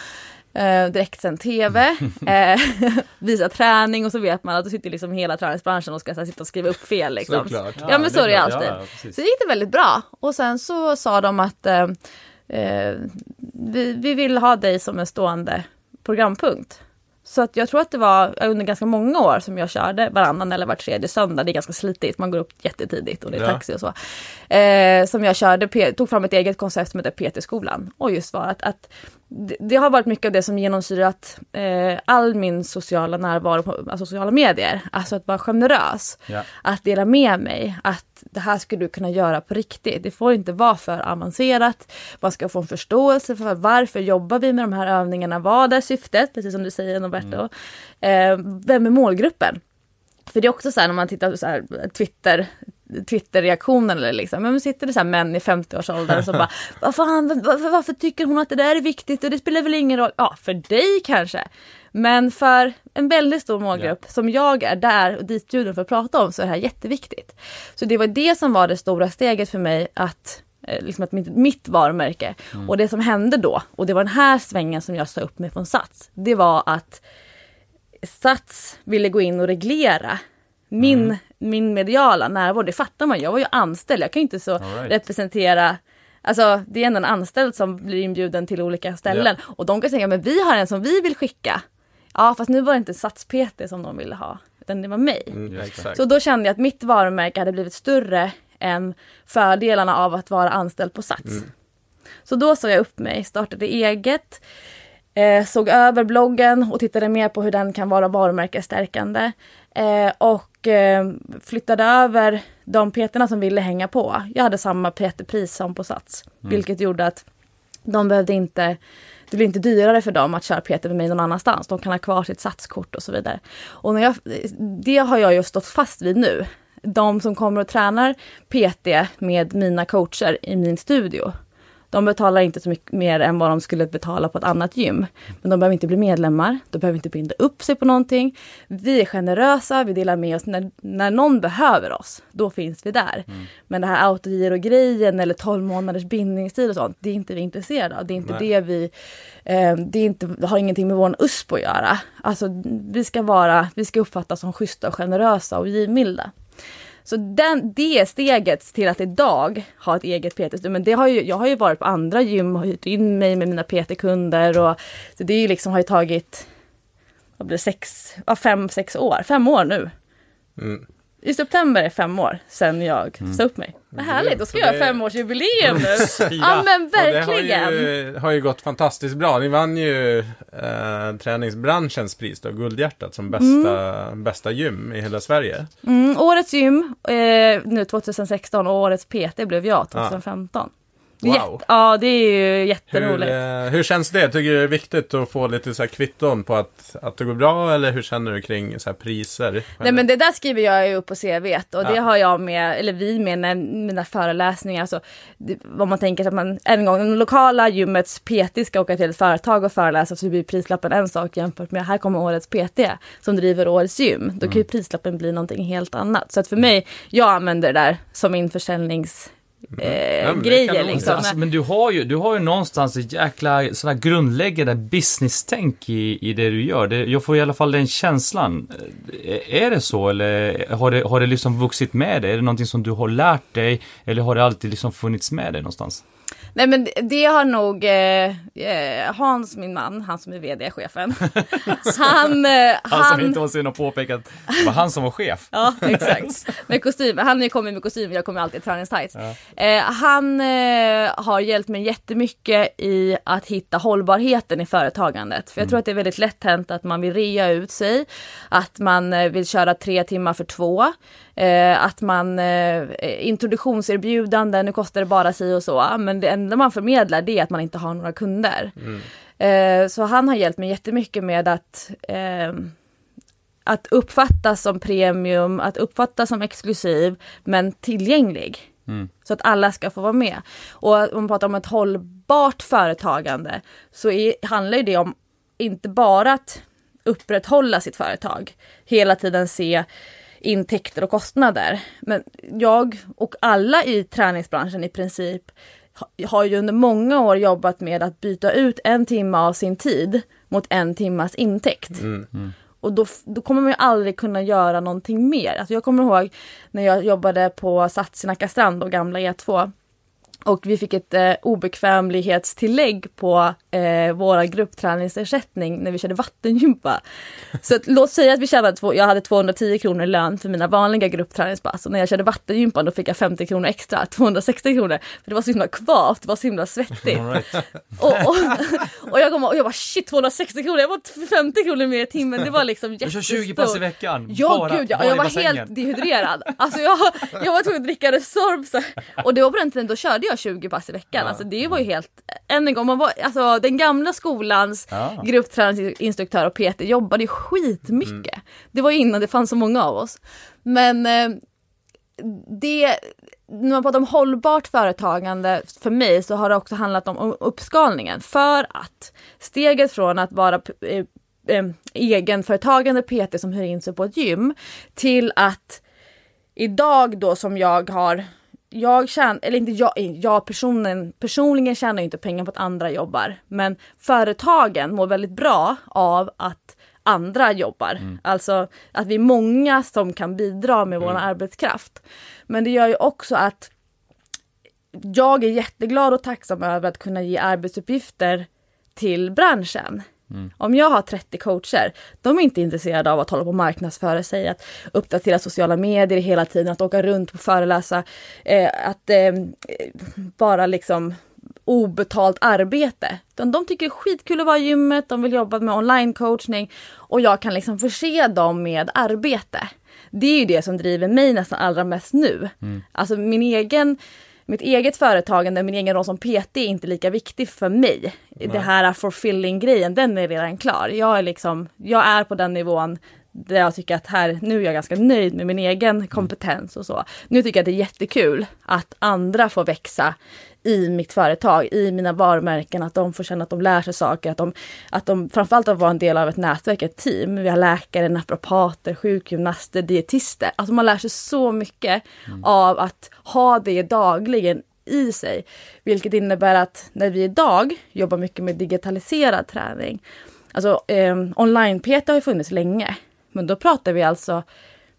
Eh, direktsänd tv, eh, visa träning och så vet man att då sitter liksom hela träningsbranschen och ska här, sitta och skriva upp fel. Liksom. Såklart. Ja, men så är det alltid. Ja, ja. Så gick det väldigt bra. Och sen så sa de att eh, eh, vi, vi vill ha dig som en stående programpunkt. Så att jag tror att det var under ganska många år som jag körde varannan eller var tredje söndag. Det är ganska slitigt, man går upp jättetidigt och det är Ja. taxi och så. Eh, som jag körde, tog fram ett eget koncept som heter PT-skolan. Och just var att, att det, det har varit mycket av det som genomsyrat eh, all min sociala närvaro på alltså sociala medier. Alltså att vara generös Ja. att dela med mig att det här ska du kunna göra på riktigt. Det får inte vara för avancerat. Man ska få en förståelse för varför jobbar vi med de här övningarna? Vad är syftet? Precis som du säger Norberto. Eh, vem är målgruppen? För det är också så här när man tittar på så här, Twitter, Twitter-reaktioner eller liksom, men sitter det så här män i 50-årsåldern som bara, vad fan, varför, varför tycker hon att det där är viktigt och det spelar väl ingen roll, ja för dig kanske, men för en väldigt stor målgrupp som jag är där och ditbjuden för att prata om så är det här jätteviktigt. Så det var det som var det stora steget för mig att eh, Liksom att mitt, mitt varumärke. Och det som hände då, och det var den här svängen som jag sa upp mig från Sats, det var att Sats ville gå in och reglera min, min mediala närvaro. Det fattar man, jag var ju anställd, jag kan ju inte så right. representera Alltså det är ändå en anställd som blir inbjuden till olika ställen. Och de kan säga, men vi har en som vi vill skicka. Ja fast nu var det inte Sats-PT som de ville ha, utan det var mig. Mm, exakt. Så då kände jag att mitt varumärke hade blivit större än fördelarna av att vara anställd på Sats. Så då sa jag upp mig, startade eget, eh, såg över bloggen och tittade mer på hur den kan vara varumärkesstärkande. Eh, och eh, flyttade över de peterna som ville hänga på. Jag hade samma PT-pris som på Sats, vilket gjorde att de behövde inte det blir inte dyrare för dem att köra PT med mig någon annanstans. De kan ha kvar sitt satskort och så vidare. Och när jag, det har jag ju stått fast vid nu. De som kommer och tränar PT med mina coacher i min studio. De betalar inte så mycket mer än vad de skulle betala på ett annat gym. Men de behöver inte bli medlemmar, de behöver inte binda upp sig på någonting. Vi är generösa, vi delar med oss. När, när någon behöver oss, då finns vi där. Men det här autogiro-grejen eller 12 månaders bindningstid och sånt, det är inte vi intresserade av. Det är inte Nej. det vi... Eh, det, är inte, det har ingenting med vår USP att göra. Alltså, vi ska vara, vi ska uppfattas som schyssta och generösa och givmilda. Så den, det steget till att idag ha ett eget PT-studio, men det har ju, jag har ju varit på andra gym och hyrt in mig med mina PT-kunder och så det är ju liksom, har ju tagit, vad blir det, sex, ja, fem, sex år, fem år nu. Mm. I september är fem år sedan jag sa upp mig. Vad härligt, då ska jag ha det- femårsjubileum nu. Ja men Och det verkligen. har ju, har ju gått fantastiskt bra. Ni vann ju eh, träningsbranschens pris då, Guldhjärtat, som bästa, bästa gym i hela Sverige. Mm, årets gym eh, nu 2016 och årets PT blev jag 2015. Wow. Jätte, ja det är ju Hur, jätteroligt. eh, hur känns det? Tycker du det är viktigt att få lite så här kvitton på att, att det går bra eller hur känner du kring så här priser? Nej men det där skriver jag ju upp på CVt och det Ja. har jag med, eller vi med när mina föreläsningar. Alltså, det, vad man tänker att man, en gång, den lokala gymmets PT ska åka till ett företag och föreläsa så blir prislappen en sak jämfört med här kommer årets PT som driver årets gym. Då kan ju prislappen bli någonting helt annat. Så att för mig, jag använder det där som min försäljnings eh, Ja, grejer liksom. Alltså, men du har ju, du har ju någonstans ett jäkla sådär grundläggande business-tänk i, i det du gör. Det, jag får i alla fall den känslan. Eh, Är det så eller har det, har det liksom vuxit med dig? Är det någonting som du har lärt dig? Eller har det alltid liksom funnits med dig någonstans? Nej men det- har nog eh, eh, Hans, min man, han som är vd-chefen. han, eh, Han som han, inte var sen och påpeka att det var han som var chef. Ja, exakt. Med kostym. Han har kommit med kostym, jag kommer alltid i träningstights. Eh, han eh, har hjälpt mig jättemycket i att hitta hållbarheten i företagandet. För jag tror att det är väldigt lätt hänt att man vill rea ut sig, att man eh, vill köra tre timmar för två, eh, att man eh, introduktionserbjudanden, nu kostar det bara si och så, men det enda man förmedlar det är att man inte har några kunder. Eh, så han har hjälpt mig jättemycket med att eh, att uppfattas som premium, att uppfattas som exklusiv, men tillgänglig. Så att alla ska få vara med. Och om man pratar om ett hållbart företagande så är, handlar ju det om inte bara att upprätthålla sitt företag, hela tiden se intäkter och kostnader. Men jag och alla i träningsbranschen i princip ha- har ju under många år jobbat med att byta ut en timme av sin tid mot en timmas intäkt. Och då, då kommer man ju aldrig kunna göra någonting mer. Alltså jag kommer ihåg när jag jobbade på Sats i Nacka strand och gamla E2. Och vi fick ett eh, obekvämlighetstillägg på eh, våra gruppträningsersättning när vi körde vattengympa. Så att, låt säga att vi tjänade, två, jag hade 210 kronor i lön för mina vanliga gruppträningspass och när jag körde vattengympa då fick jag 50 kronor extra, 260 kronor. För det var så himla kvavt, det var så himla svettigt. Right. Och, och, och jag, kom, och jag bara shit 260 kronor, jag var 50 kronor mer i timmen, det var liksom Du kör jättestort. 20 pass i veckan. Ja bara, gud ja, bara i jag var helt dehydrerad. Alltså jag, jag var tvungen att dricka Resorb. Och det var på den tiden, då körde jag 20 pass i veckan. Alltså det var ju helt, än en gång, man var, alltså den gamla skolans Ja. gruppträningsinstruktör och PT jobbade ju skitmycket. Det var ju innan det fanns så många av oss. Men eh, det, när man pratar om hållbart företagande för mig så har det också handlat om uppskalningen. För att steget från att vara eh, eh, egenföretagande PT som hyr in sig på ett gym till att idag då som jag har jag tjänar, eller inte jag, jag personen, personligen tjänar ju inte pengar på att andra jobbar. Men företagen mår väldigt bra av att andra jobbar. Alltså att vi är många som kan bidra med vår arbetskraft. Men det gör ju också att jag är jätteglad och tacksam över att kunna ge arbetsuppgifter till branschen. Om jag har 30 coacher, de är inte intresserade av att hålla på och marknadsföra sig, att uppdatera sociala medier hela tiden, att åka runt och föreläsa, eh, att eh, bara liksom obetalt arbete. De, de tycker det är skitkul att vara i gymmet, de vill jobba med online-coachning och jag kan liksom förse dem med arbete. Det är ju det som driver mig nästan allra mest nu. Alltså min egen mitt eget företagande, min egen roll som PT är inte lika viktig för mig. Det här fulfilling-grejen, den är redan klar. Jag är liksom, jag är på den nivån där jag tycker att här, nu är jag ganska nöjd med min egen kompetens och så. Nu tycker jag att det är jättekul att andra får växa i mitt företag, i mina varumärken, att de får känna att de lär sig saker, att de, att de framförallt att vara en del av ett nätverk, ett team. Vi har läkare, naprapater, sjukgymnaster, dietister. Alltså man lär sig så mycket av att ha det dagligen i sig. Vilket innebär att när vi idag jobbar mycket med digitaliserad träning, alltså eh, online-PT har ju funnits länge, men då pratar vi alltså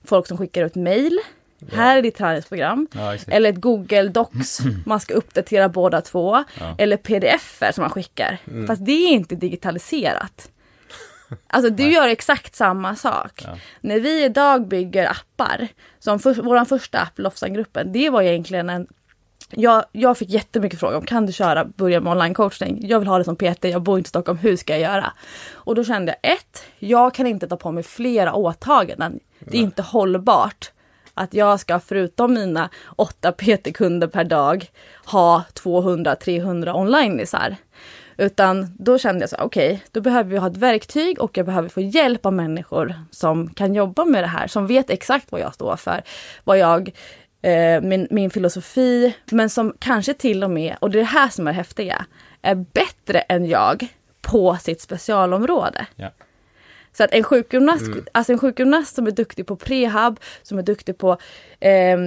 folk som skickar ut mail, här är ditt träningsprogram. Ja. Eller ett Google Docs, man ska uppdatera båda två. Ja. Eller pdf som man skickar. Fast det är inte digitaliserat. Alltså du gör exakt samma sak. Ja. När vi idag bygger appar, som för, vår första app, Lofsangruppen, det var egentligen en jag, jag fick jättemycket frågor om kan du köra, börja med online coachning? Jag vill ha det som PT, jag bor inte i Stockholm, hur ska jag göra? Och då kände jag ett, jag kan inte ta på mig flera åtaganden. Det är inte hållbart att jag ska förutom mina åtta PT-kunder per dag ha 200-300 online-isar. Utan då kände jag så okej, okay, då behöver vi ha ett verktyg och jag behöver få hjälp av människor som kan jobba med det här, som vet exakt vad jag står för, vad jag, eh, min, min filosofi, men som kanske till och med, och det är det här som är häftiga, är bättre än jag på sitt specialområde. Ja. Så att en sjukgymnast, alltså en sjukgymnast som är duktig på prehab, som är duktig på eh,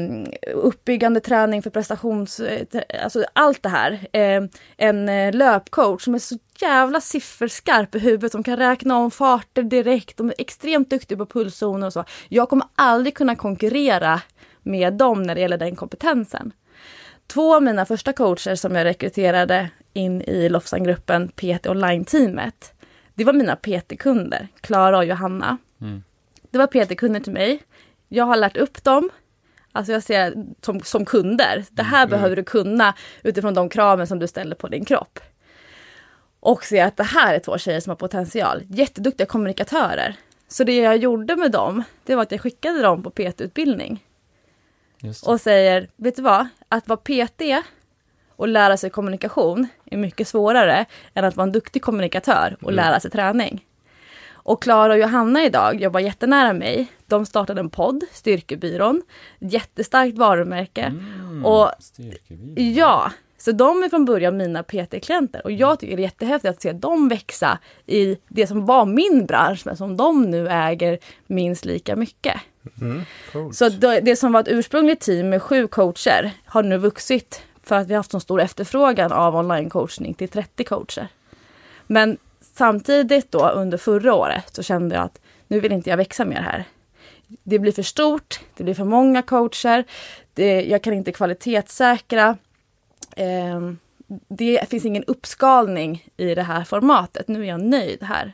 uppbyggande träning för prestations... eh, Alltså allt det här. Eh, en löpcoach som är så jävla sifferskarp i huvudet, som kan räkna om farter direkt. De är extremt duktiga på pulszoner och så. Jag kommer aldrig kunna konkurrera med dem när det gäller den kompetensen. Två av mina första coacher som jag rekryterade in i Lofsangruppen PT Online-teamet det var mina PT-kunder, Klara och Johanna. Mm. Det var PT-kunder till mig. Jag har lärt upp dem. Alltså jag ser som, som kunder. Det här Mm. behöver du kunna utifrån de kraven som du ställer på din kropp. Och se att det här är två tjejer som har potential. Jätteduktiga kommunikatörer. Så det jag gjorde med dem, det var att jag skickade dem på PT-utbildning. Och säger, vet du vad? Att vara PT och lära sig kommunikation är mycket svårare än att vara en duktig kommunikatör och lära sig träning. Och Klara och Johanna idag jobbar jättenära mig. De startade en podd, Styrkebyrån. Jättestarkt varumärke. Mm, Och. Ja, så de är från början mina PT-klienter. Och jag tycker det är jättehäftigt att se dem växa i det som var min bransch, men som de nu äger minst lika mycket. Mm. Så det, det som var ett ursprungligt team med sju coacher har nu vuxit för att vi har haft så stor efterfrågan av online-coachning till 30 coacher. Men samtidigt då under förra året så kände jag att nu vill inte jag växa mer här. Det blir för stort, det blir för många coacher, det, jag kan inte kvalitetssäkra. Eh, det finns ingen uppskalning i det här formatet. Nu är jag nöjd här.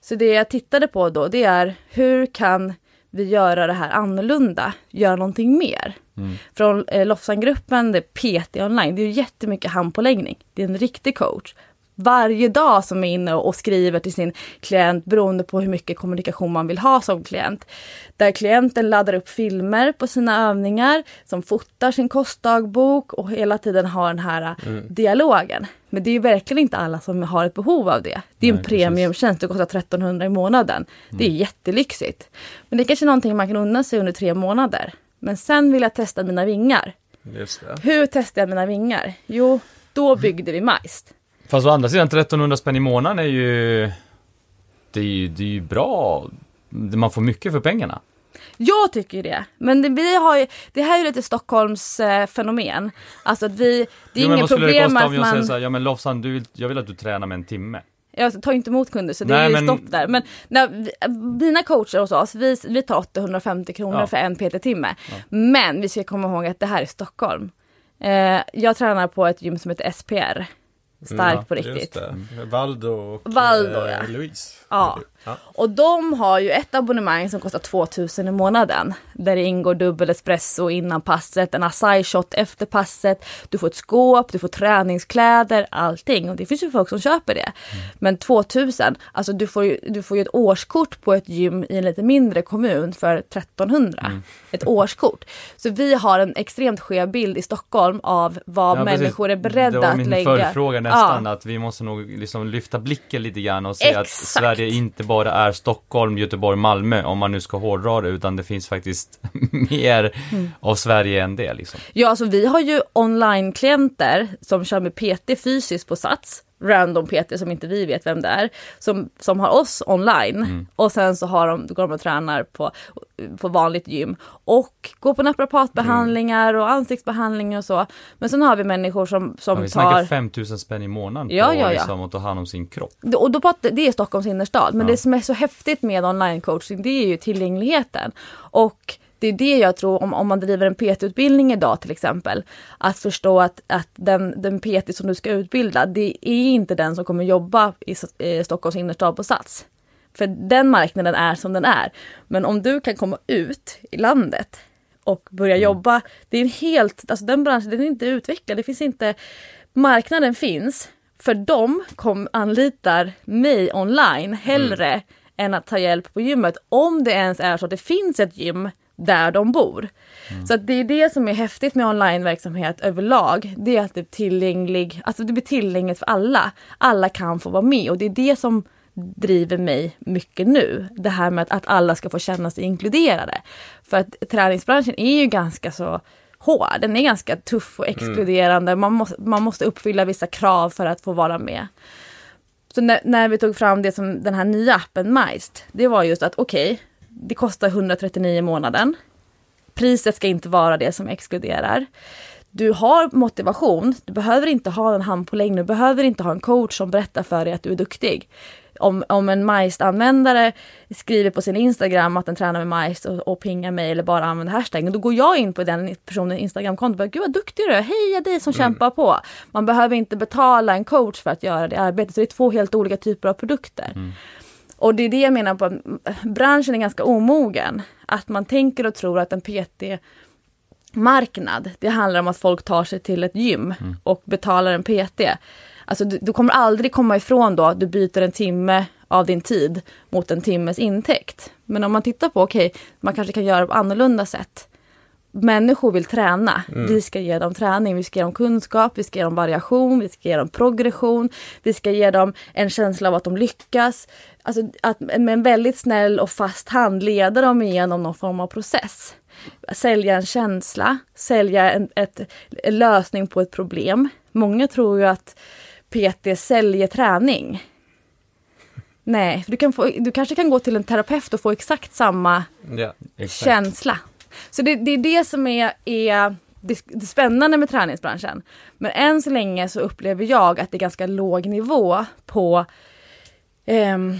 Så det jag tittade på då, det är hur kan vi göra det här annorlunda, göra någonting mer. Från eh, Lofsangruppen, det är PT online, det är jättemycket handpåläggning. Det är en riktig coach. Varje dag som är inne och skriver till sin klient beroende på hur mycket kommunikation man vill ha som klient. Där klienten laddar upp filmer på sina övningar, som fotar sin kostdagbok och hela tiden har den här eh, dialogen. Men det är ju verkligen inte alla som har ett behov av det. Det är Nej, en premiumtjänst, det kostar 1300 i månaden. Det är jättelyxigt. Men det är kanske är någonting man kan unna sig under tre månader. Men sen vill jag testa mina vingar. Hur testar jag mina vingar? Jo, då byggde vi Majst. Fast å andra sidan 1300 spänn i månaden är ju... Det är ju, det är ju bra. Man får mycket för pengarna. Jag tycker ju det. Men det, vi har ju, det här är ju lite Stockholms eh, fenomen. Alltså att vi, det är Jo, inget vad skulle det problem kosta att om jag säger man... så här, ja men Lofsan, du vill, jag vill att du tränar med en timme. Jag tar inte emot kunder så det Nej, är ju men- stopp där. Men när vi, mina coacher hos oss, vi, vi tar 850 kronor Ja. för en PT-timme. Men vi ska komma ihåg att det här är Stockholm. Eh, jag tränar på ett gym som heter SPR. Stark ja, på Just riktigt. det. Valdo och Valdo, eh, ja. Louise. Ja. Ja. Och de har ju ett abonnemang som kostar 2000 i månaden. Där det ingår dubbel espresso innan passet, en acai shot efter passet. Du får ett skåp, du får träningskläder, allting. Och det finns ju folk som köper det. Men 2000, alltså du får, ju, du får ju ett årskort på ett gym i en lite mindre kommun för 1300. Ett årskort. Så vi har en extremt skev bild i Stockholm av vad Ja, människor är beredda Det var att min lägga. följdfråga nästan, Ja. att vi måste nog liksom lyfta blicken lite grann och se att Exakt. Sverige inte bara är Stockholm, Göteborg, Malmö, om man nu ska hårdra det, utan det finns faktiskt mer Mm. av Sverige än det liksom. Ja, alltså vi har ju online-klienter som kör med PT fysiskt på Sats. Random PT som inte vi vet vem det är. Som, som har oss online. Och sen så har de, går de och tränar på, på vanligt gym. Och går på naprapatbehandlingar och ansiktsbehandlingar och så. Men sen har vi människor som, Ja, som vi snackar tar... 5000 spänn i månaden Ja, på ja, ja. Liksom, att ta hand om sin kropp. Och då pratar, det är Stockholms innerstad. Men Ja. det som är så häftigt med online-coaching det är ju tillgängligheten. Och det är det jag tror, om, om man driver en PT-utbildning idag till exempel, att förstå att, att den, den PT som du ska utbilda, det är inte den som kommer jobba i, eh, Stockholms innerstad på Sats. För den marknaden är som den är. Men om du kan komma ut i landet och börja Mm. jobba, det är en helt, alltså den branschen den är inte utvecklad, det finns inte, marknaden finns, för de kom, anlitar mig online hellre Mm. än att ta hjälp på gymmet. Om det ens är så att det finns ett gym där de bor. Så att det är det som är häftigt med onlineverksamhet överlag. Det är att det, är tillgänglig, alltså det blir tillgängligt för alla. Alla kan få vara med och det är det som driver mig mycket nu. Det här med att, att alla ska få känna sig inkluderade. För att träningsbranschen är ju ganska så hård. Den är ganska tuff och exkluderande. Man, måste, man måste uppfylla vissa krav för att få vara med. Så när, när vi tog fram det som den här nya appen Majst, det var just att okej, det kostar 139 i månaden. Priset ska inte vara det som exkluderar. Du har motivation, du behöver inte ha en handpåläggning, du behöver inte ha en coach som berättar för dig att du är duktig. Om, om en Majst-användare skriver på sin Instagram att den tränar med Majst och, och pingar mig eller bara använder hashtaggen, då går jag in på den personens Instagramkonto och bara “Gud vad duktig du är, heja dig som kämpar på”. Man behöver inte betala en coach för att göra det arbetet, så det är två helt olika typer av produkter. Och det är det jag menar på att branschen är ganska omogen. Att man tänker och tror att en PT marknad, det handlar om att folk tar sig till ett gym och betalar en PT. Alltså du, du kommer aldrig komma ifrån då att du byter en timme av din tid mot en timmes intäkt. Men om man tittar på, okej, man kanske kan göra på annorlunda sätt. Människor vill träna. Vi ska ge dem träning, vi ska ge dem kunskap, vi ska ge dem variation, vi ska ge dem progression, vi ska ge dem en känsla av att de lyckas. Alltså att med en väldigt snäll och fast hand leda dem igenom någon form av process. Sälja en känsla, sälja en ett, en lösning på ett problem. Många tror ju att PT säljer träning. Nej, du, kan få, du kanske kan gå till en terapeut och få exakt samma Ja. Exakt. känsla. Så det, det är det som är, är det, det spännande med träningsbranschen. Men än så länge så upplever jag att det är ganska låg nivå på ehm,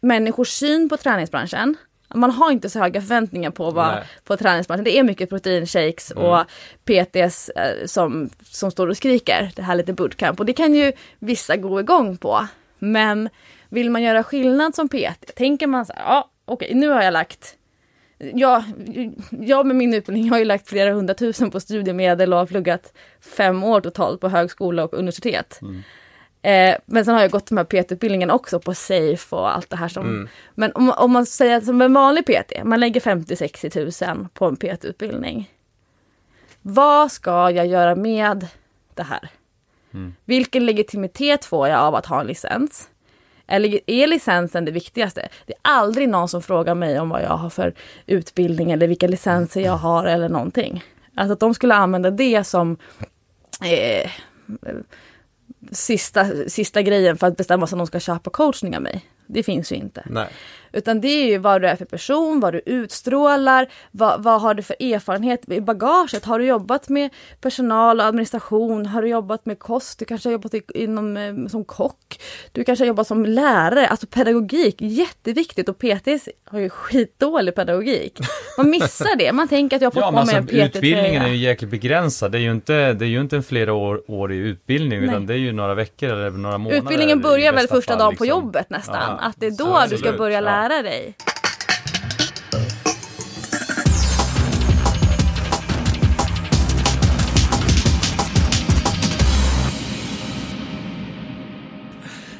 människors syn på träningsbranschen. Man har inte så höga förväntningar på, vad, Nej. på träningsbranschen. Det är mycket proteinshakes och PTs eh, som, som står och skriker. Det här lite bootcamp. Och det kan ju vissa gå igång på. Men vill man göra skillnad som PT, tänker man så här, ja okej nu har jag lagt jag, jag med min utbildning har ju lagt flera hundratusen på studiemedel och har pluggat fem år totalt på högskola och universitet. Eh, men sen har jag gått de här PT-utbildningen också på SAFE och allt det här som... Men om, om man säger som en vanlig PT, man lägger 50-60 tusen på en PT-utbildning. Vad ska jag göra med det här? Vilken legitimitet får jag av att ha en licens? Eller är licensen det viktigaste? Det är aldrig någon som frågar mig om vad jag har för utbildning eller vilka licenser jag har eller någonting. Alltså att de skulle använda det som eh, sista, sista grejen för att bestämma sig om de ska köpa coachning av mig. Det finns ju inte. Nej. Utan det är ju vad du är för person, vad du utstrålar, vad, vad har du för erfarenhet i bagaget? Har du jobbat med personal och administration? Har du jobbat med kost? Du kanske har jobbat inom, eh, som kock? Du kanske har jobbat som lärare? Alltså pedagogik, jätteviktigt och PTs har ju skitdålig pedagogik. Man missar det, man tänker att jag får Ja, på mig alltså, en PT-tröja. utbildningen är ju jäkligt begränsad. Det är ju inte, det är ju inte en flera år, år i utbildning, Nej. utan det är ju några veckor eller några månader. Utbildningen börjar väl första dagen på liksom. jobbet nästan. Ja, att det är då du ska börja Ja lära dig.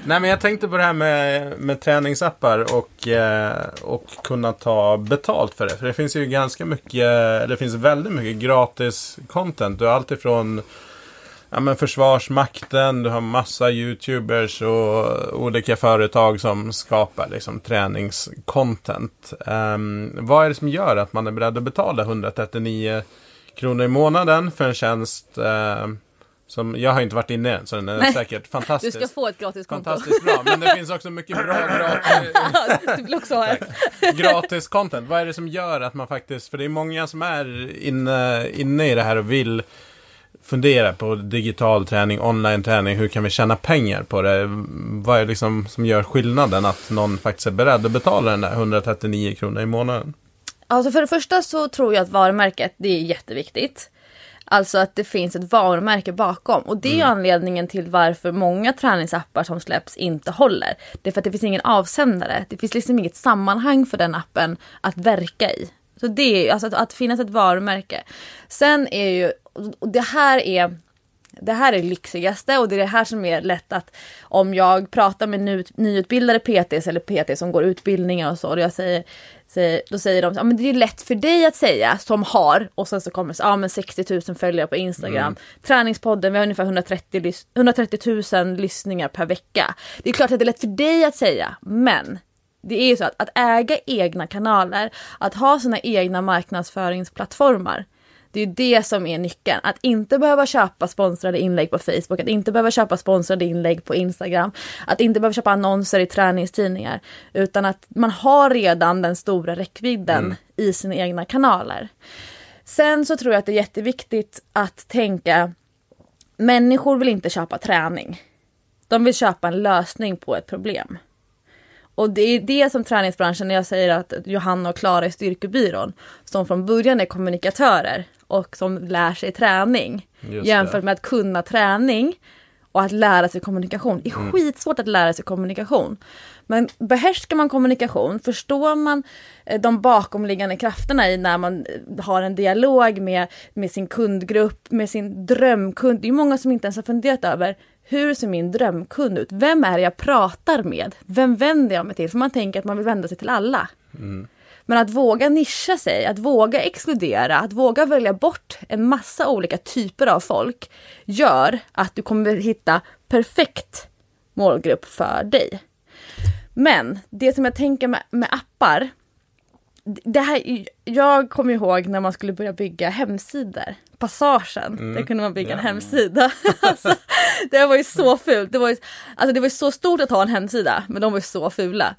Nej men jag tänkte på det här med, med träningsappar och, eh, och kunna ta betalt för det. För det finns ju ganska mycket, det finns väldigt mycket gratis content. Du har allt ifrån ja, men Försvarsmakten, du har massa YouTubers och olika företag som skapar liksom, träningscontent. Um, vad är det som gör att man är beredd att betala 139 kronor i månaden för en tjänst eh, som, jag har inte varit inne än, så den är Nej. säkert Du fantastisk. ska få ett gratis konto. Fantastiskt bra, men det finns också mycket bra gratis, du också ha gratis content. Vad är det som gör att man faktiskt, för det är många som är inne, inne i det här och vill fundera på digital träning, online träning, hur kan vi tjäna pengar på det? Vad är det liksom som gör skillnaden att någon faktiskt är beredd att betala den där 139 kronor i månaden? Alltså för det första så tror jag att varumärket, det är jätteviktigt. Alltså att det finns ett varumärke bakom. Och det är mm. anledningen till varför många träningsappar som släpps inte håller. Det är för att det finns ingen avsändare. Det finns liksom inget sammanhang för den appen att verka i. Så det är alltså att, att finnas ett varumärke. Sen är ju, och det här är det här är lyxigaste och det är det här som är lätt att om jag pratar med ny, nyutbildade PTs eller PT som går utbildningar och så och jag säger, säger då säger de ja men det är lätt för dig att säga som har och sen så kommer det ja men 60 000 följare på Instagram. Mm. Träningspodden, vi har ungefär 130, 130 000 lyssningar per vecka. Det är klart att det är lätt för dig att säga men det är ju så att, att äga egna kanaler, att ha sina egna marknadsföringsplattformar det är det som är nyckeln. Att inte behöva köpa sponsrade inlägg på Facebook, att inte behöva köpa sponsrade inlägg på Instagram, att inte behöva köpa annonser i träningstidningar, utan att man har redan den stora räckvidden mm. i sina egna kanaler. Sen så tror jag att det är jätteviktigt att tänka, människor vill inte köpa träning. De vill köpa en lösning på ett problem. Och det är det som träningsbranschen, när jag säger att Johanna och Klara är styrkebyrån, som från början är kommunikatörer och som lär sig träning. Just jämfört det. med att kunna träning och att lära sig kommunikation. Det är mm. skitsvårt att lära sig kommunikation. Men behärskar man kommunikation, förstår man eh, de bakomliggande krafterna i när man eh, har en dialog med, med sin kundgrupp, med sin drömkund. Det är många som inte ens har funderat över hur ser min drömkund ut? Vem är det jag pratar med? Vem vänder jag mig till? För man tänker att man vill vända sig till alla. Mm. Men att våga nischa sig, att våga exkludera, att våga välja bort en massa olika typer av folk gör att du kommer hitta perfekt målgrupp för dig. Men det som jag tänker med, med appar, det här, jag kommer ihåg när man skulle börja bygga hemsidor. Passagen, mm. där kunde man bygga en hemsida. alltså, det var ju så fult. Det var ju, alltså det var så stort att ha en hemsida, men de var ju så fula.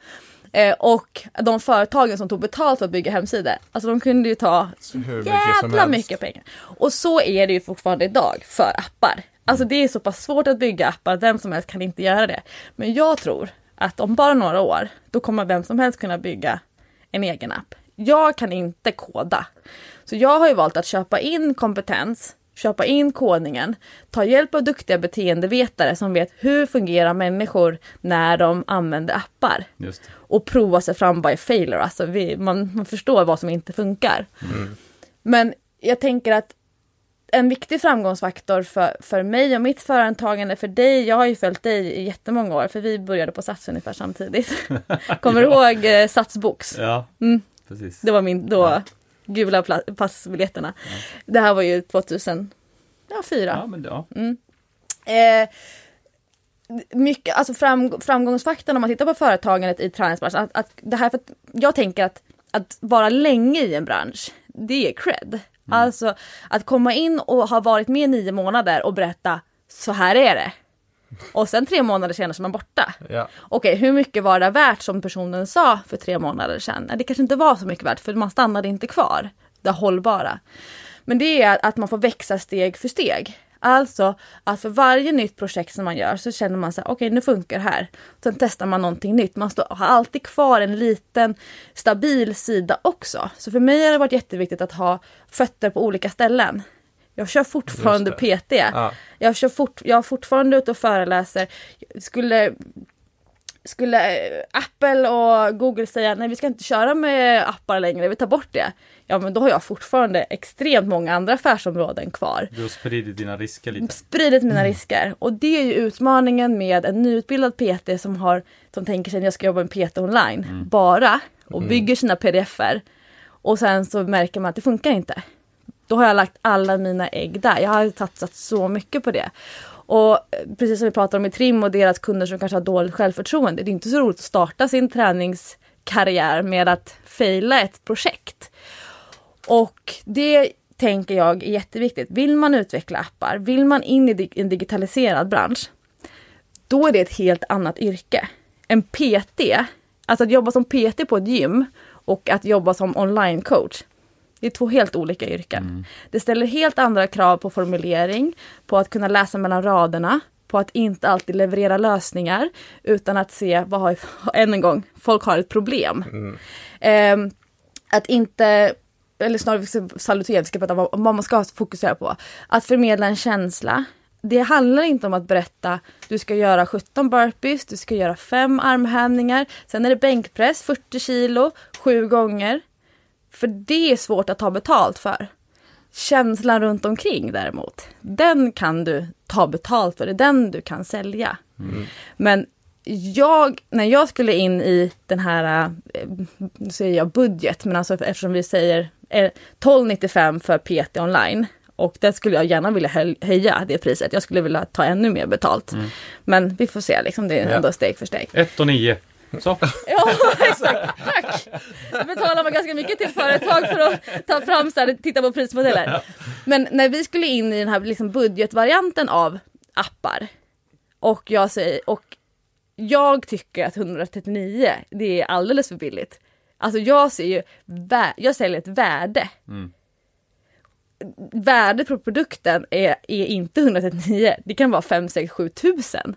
Eh, och de företagen som tog betalt för att bygga hemsidor, alltså de kunde ju ta Hur jävla mycket, mycket pengar. Och så är det ju fortfarande idag för appar. Alltså det är så pass svårt att bygga appar, vem som helst kan inte göra det. Men jag tror att om bara några år, då kommer vem som helst kunna bygga en egen app. Jag kan inte koda. Så jag har ju valt att köpa in kompetens köpa in kodningen, ta hjälp av duktiga beteendevetare som vet hur fungerar människor när de använder appar. Och prova sig fram by failure, alltså vi, man, man förstår vad som inte funkar. Mm. Men jag tänker att en viktig framgångsfaktor för, för mig och mitt företagande, för dig, jag har ju följt dig i jättemånga år, för vi började på Sats ungefär samtidigt. Kommer du ihåg eh, Satsbox? Ja, mm. Precis. Det var min, då, ja gula passbiljetterna. Ja. Det här var ju 2004. Ja, men ja. Mm. Eh, mycket, alltså fram, framgångsfaktorn om man tittar på företagandet i träningsbranschen, att, att det här för att jag tänker att, att vara länge i en bransch, det är cred. Mm. Alltså att komma in och ha varit med nio månader och berätta, så här är det. Och sen tre månader senare så är man borta. Ja. Okej, hur mycket var det värt som personen sa för tre månader sedan? Det kanske inte var så mycket värt för man stannade inte kvar. Det hållbara. Men det är att man får växa steg för steg. Alltså att för varje nytt projekt som man gör så känner man sig okej okay, nu funkar det här. Sen testar man någonting nytt. Man står, har alltid kvar en liten stabil sida också. Så för mig har det varit jätteviktigt att ha fötter på olika ställen. Jag kör fortfarande PT. Ja. Jag, kör fort, jag är fortfarande ute och föreläser. Skulle, skulle Apple och Google säga nej vi ska inte köra med appar längre, vi tar bort det. Ja men då har jag fortfarande extremt många andra affärsområden kvar. Du har spridit dina risker lite. Spridit mina mm. risker. Och det är ju utmaningen med en nyutbildad PT som, har, som tänker sig att jag ska jobba med PT online. Mm. Bara. Och mm. bygger sina pdf-er. Och sen så märker man att det funkar inte. Då har jag lagt alla mina ägg där. Jag har satsat så mycket på det. Och eh, precis som vi pratade om i Trim och deras kunder som kanske har dåligt självförtroende. Det är inte så roligt att starta sin träningskarriär med att fejla ett projekt. Och det tänker jag är jätteviktigt. Vill man utveckla appar, vill man in i en digitaliserad bransch, då är det ett helt annat yrke. En PT, alltså att jobba som PT på ett gym och att jobba som online coach, det är två helt olika yrken. Mm. Det ställer helt andra krav på formulering, på att kunna läsa mellan raderna, på att inte alltid leverera lösningar, utan att se, vad har, än en gång, folk har ett problem. Mm. Eh, att inte eller snarare salutera, vi ska prata om vad, man ska fokusera på. Att förmedla en känsla. Det handlar inte om att berätta, du ska göra 17 burpees, du ska göra fem armhävningar, sen är det bänkpress 40 kilo, sju gånger. För det är svårt att ta betalt för. Känslan runt omkring däremot, den kan du ta betalt för, det är den du kan sälja. Men jag, när jag skulle in i den här, eh, nu säger jag budget, men alltså eftersom vi säger eh, 12,95 för PT online och det skulle jag gärna vilja höj- höja det priset. Jag skulle vilja ta ännu mer betalt. Men vi får se, liksom, det är Ja. ändå steg för steg. 1 och 9. Så. Ja, exakt. Tack! Då betalar man ganska mycket till företag för att ta fram så här, titta på prismodeller. Men när vi skulle in i den här liksom budgetvarianten av appar och jag säger, och jag tycker att 139 det är alldeles för billigt. Alltså jag ser ju, jag säljer ett värde. Värdet på produkten är, är inte 139, det kan vara 5, 6, 7 tusen.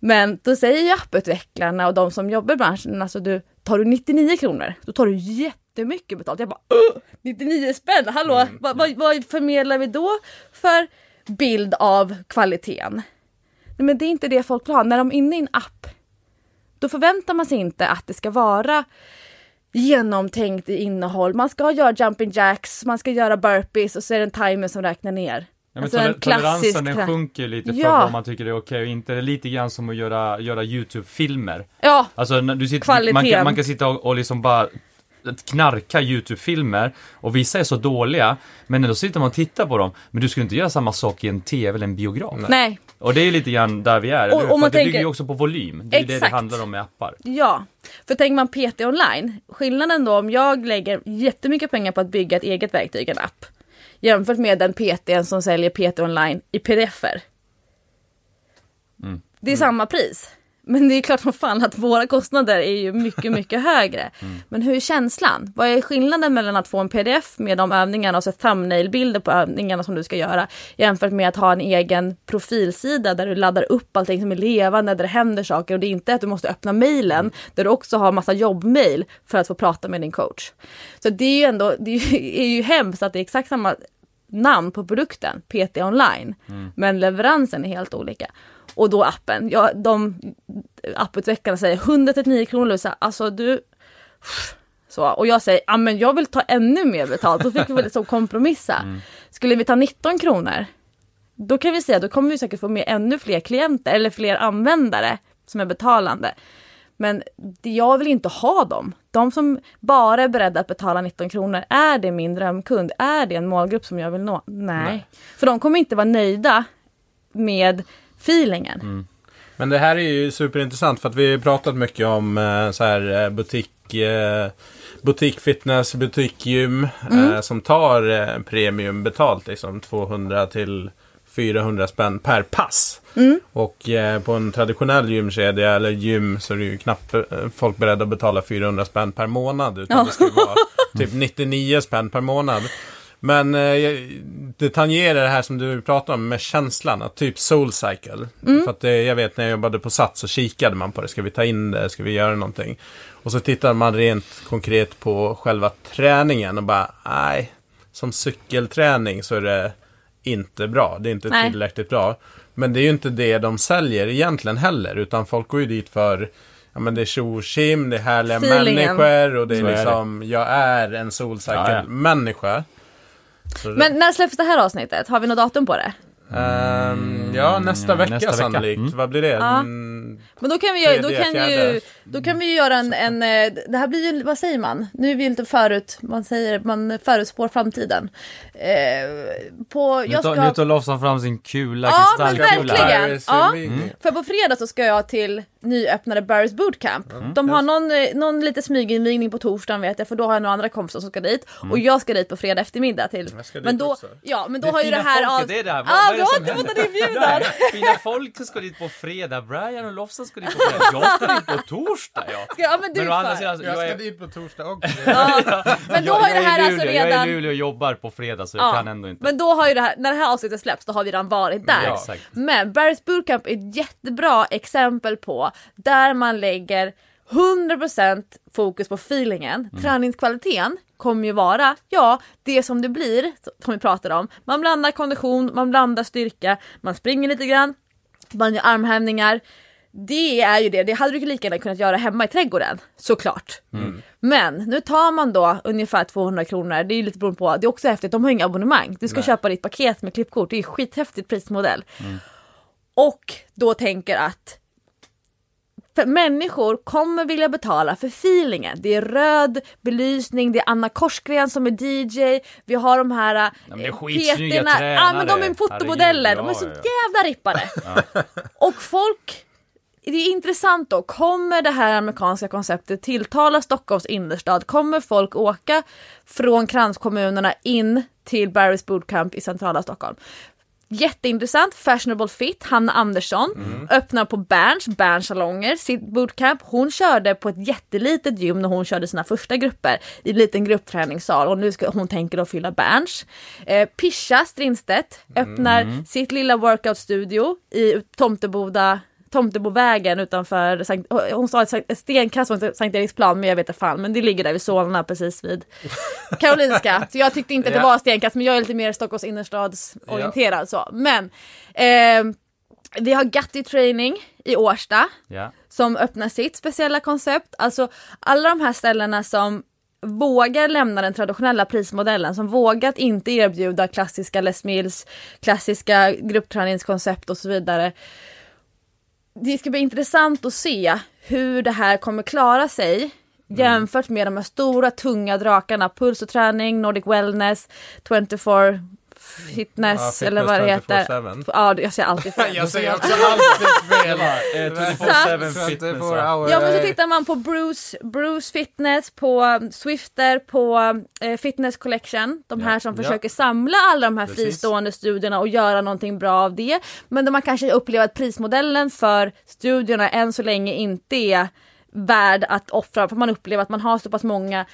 Men då säger ju apputvecklarna och de som jobbar i branschen, alltså du, tar du 99 kronor, då tar du jättemycket betalt. Jag bara "Åh, 99 spänn, hallå, vad, vad, vad förmedlar vi då för bild av kvaliteten? Nej, men det är inte det folk vill ha. När de är inne i en app, då förväntar man sig inte att det ska vara genomtänkt i innehåll. Man ska göra jumping jacks, man ska göra burpees och så är det en timer som räknar ner. Ja, Alltså en toler- toleransen den sjunker lite för Ja. vad man tycker är okej och inte. Det är lite grann som att göra, göra YouTube-filmer. Ja, Alltså du sitter, Kvaliteten. man, kan, man kan sitta och, och liksom bara knarka YouTube-filmer och vissa är så dåliga men ändå sitter man och tittar på dem. Men du skulle inte göra samma sak i en TV eller en biograf. nej, Och det är lite grann där vi är, Och- och man att det bygger tänker- ju också på volym. Det är det det Exakt. handlar om med appar. Ja, för tänker man PT online, skillnaden då om jag lägger jättemycket pengar på att bygga ett eget verktyg, en app, jämfört med den PT som säljer PT online i pdf-er. Det är samma pris. Men det är klart som fan att våra kostnader är ju mycket, mycket högre. Men hur är känslan? Vad är skillnaden mellan att få en pdf med de övningarna och så thumbnail-bilder på övningarna som du ska göra jämfört med att ha en egen profilsida där du laddar upp allting som är levande, där det händer saker och det är inte att du måste öppna mailen där du också har massa jobbmail för att få prata med din coach. Så det är ju ändå, det är ju hemskt att det är exakt samma namn på produkten, PT online, men leveransen är helt olika. Och då appen, ja, de apputvecklarna säger 139 kronor Lovisa, alltså du så, och jag säger, ja men jag vill ta ännu mer betalt, då fick vi liksom kompromissa. Skulle vi ta 19 kronor, då kan vi säga, då kommer vi säkert få med ännu fler klienter eller fler användare som är betalande. Men jag vill inte ha dem. De som bara är beredda att betala 19 kronor, är det min drömkund? Är det en målgrupp som jag vill nå? Nej. Nej. För de kommer inte vara nöjda med feelingen. Men det här är ju superintressant för att vi har pratat mycket om eh, så här eh, butik, eh, butikfitness, butikgym eh, som tar premium betalt liksom 200 till 400 spänn per pass. Och eh, på en traditionell gymkedja eller gym så är det ju knappt eh, folk beredda att betala 400 spänn per månad. Utan Ja. det ska vara typ 99 spänn per månad. Men eh, det tangerar det här som du pratar om med känslan, att typ soul cycle. För att det, jag vet när jag jobbade på Sats så kikade man på det, ska vi ta in det, ska vi göra någonting? Och så tittar man rent konkret på själva träningen och bara, nej, som cykelträning så är det inte bra, det är inte Nej. tillräckligt bra. Men det är ju inte det de säljer egentligen heller, utan folk går ju dit för Ja men det är tjo det är härliga Feelingen. människor och det är Så är det. liksom, jag är en soul Ja, ja. det- Men när släpps det här avsnittet? Har vi något datum på det? Ehm, ja, nästa Mm, vecka nästa vecka. sannolikt. Mm. Vad blir det? Ja. Mm, Men då kan vi, då kan ju, då kan vi göra en, en, eh, det här blir ju, vad säger man? Nu är vi lite förut, man säger, man förutspår framtiden. Eh, på, Nu jag tar, ska, nu tar Lofsan fram sin kula, Ja, men verkligen. Ja. Invigning. För på fredag så ska jag till nyöppnade Barry's Bootcamp. De har någon, eh, någon lite smyginvigning på torsdagen vet jag för då har jag några andra kompisar som ska dit. Och jag ska dit på fredag eftermiddag till. Jag ska dit Men då, också. ja men då Det har ju det här folket, av... det är det här. Vad- Ah, vad är du det har som inte fått händer? en inbjudan! Nej, Fina folk ska dit på fredag, Brian och Lofsan ska dit på fredag, jag ska dit på torsdag ja. Ja men du Men å andra sidan, Jag jag ska är, dit på torsdag också. Ja. Men då jag, har ju jag det här är i alltså Luleå, jag är redan... i Luleå och jobbar på fredag så jag Ja, kan ändå inte. Men då har ju det här, när det här avsnittet släpps då har vi redan varit där. Ja, exakt. Men Barry's Bootcamp är ett jättebra exempel på där man lägger 100% fokus på feelingen, Mm. träningskvaliteten kommer ju vara, ja, det som det blir, som vi pratade om. Man blandar kondition, man blandar styrka, man springer lite grann, man gör armhävningar. Det är ju det, det hade du lika gärna kunnat göra hemma i trädgården, såklart. Men nu tar man då ungefär 200 kronor, det är ju lite beroende på, det är också häftigt, de har inga abonnemang. Du ska Nej. köpa ditt paket med klippkort, det är skithäftigt prismodell. Och då tänker att människor kommer vilja betala för feelingen. Det är röd belysning, det är Anna Korsgren som är DJ, vi har de här Ja, eh, peterna. Ja men de är fotomodeller, de är så ja, ja. jävla rippade. Och folk det är intressant då, kommer det här amerikanska konceptet tilltala Stockholms innerstad? Kommer folk åka från kranskommunerna in till Barry's Bootcamp i centrala Stockholm? Jätteintressant, Fashionable Fit, Hanna Andersson öppnar på Berns, Berns salonger, sitt bootcamp. Hon körde på ett jättelitet gym när hon körde sina första grupper i en liten gruppträningssal och nu ska hon tänker då fylla Berns. Eh, Pisha Strindstedt öppnar sitt lilla workoutstudio i Tomteboda Tomtebovägen utanför, Sankt, hon sa ett stenkast från Sankt Eriksplan men jag vet inte fan men det ligger där vid Solna precis vid Karolinska. Så jag tyckte inte att det var stenkast men jag är lite mer Stockholms innerstadsorienterad så. Men eh, vi har Gatti Training i Årsta Ja. som öppnar sitt speciella koncept. Alltså alla de här ställena som vågar lämna den traditionella prismodellen, som vågat inte erbjuda klassiska Les Mills, klassiska gruppträningskoncept och så vidare. Det ska bli intressant att se hur det här kommer klara sig jämfört med de här stora tunga drakarna, Puls och träning, Nordic Wellness, 24 Fitness, Ja, fitness eller vad det heter. 24/7. Ja, jag säger alltid fel. Jag säger också alltid fel. Eh, 24/7 fitness. 24 ja. Ja men så tittar man på Bruce, Bruce Fitness, på Swifter, på eh, Fitness Collection. De här som Ja. försöker samla alla de här Precis. fristående studierna och göra någonting bra av det. Men där man kanske upplever att prismodellen för studierna än så länge inte är värd att offra. För man upplever att man har så pass många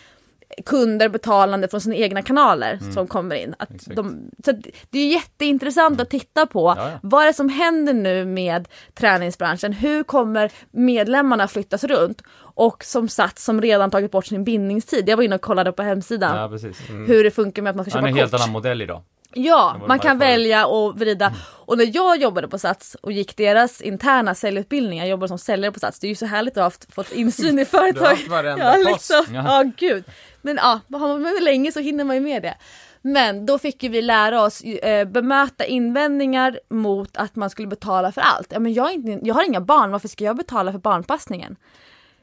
kunder betalande från sina egna kanaler som kommer in. Att Mm. De, så det är jätteintressant att titta på Ja, ja. vad är det som händer nu med träningsbranschen? Hur kommer medlemmarna flyttas runt? Och som Sats som redan tagit bort sin bindningstid. Jag var inne och kollade på hemsidan Ja, precis. hur det funkar med att man ska köpa är en helt kort. annan modell idag. Ja, man kan välja och vrida. Och när jag jobbade på Sats och gick deras interna säljutbildningar, jag jobbade som säljare på Sats, det är ju så härligt att ha haft, fått insyn i företaget. haft varenda ja, post. liksom. Ja. ja, gud. Men ja, har man med länge så hinner man ju med det. Men då fick ju vi lära oss eh, bemöta invändningar mot att man skulle betala för allt. Ja, men jag, har inte, jag har inga barn, varför ska jag betala för barnpassningen?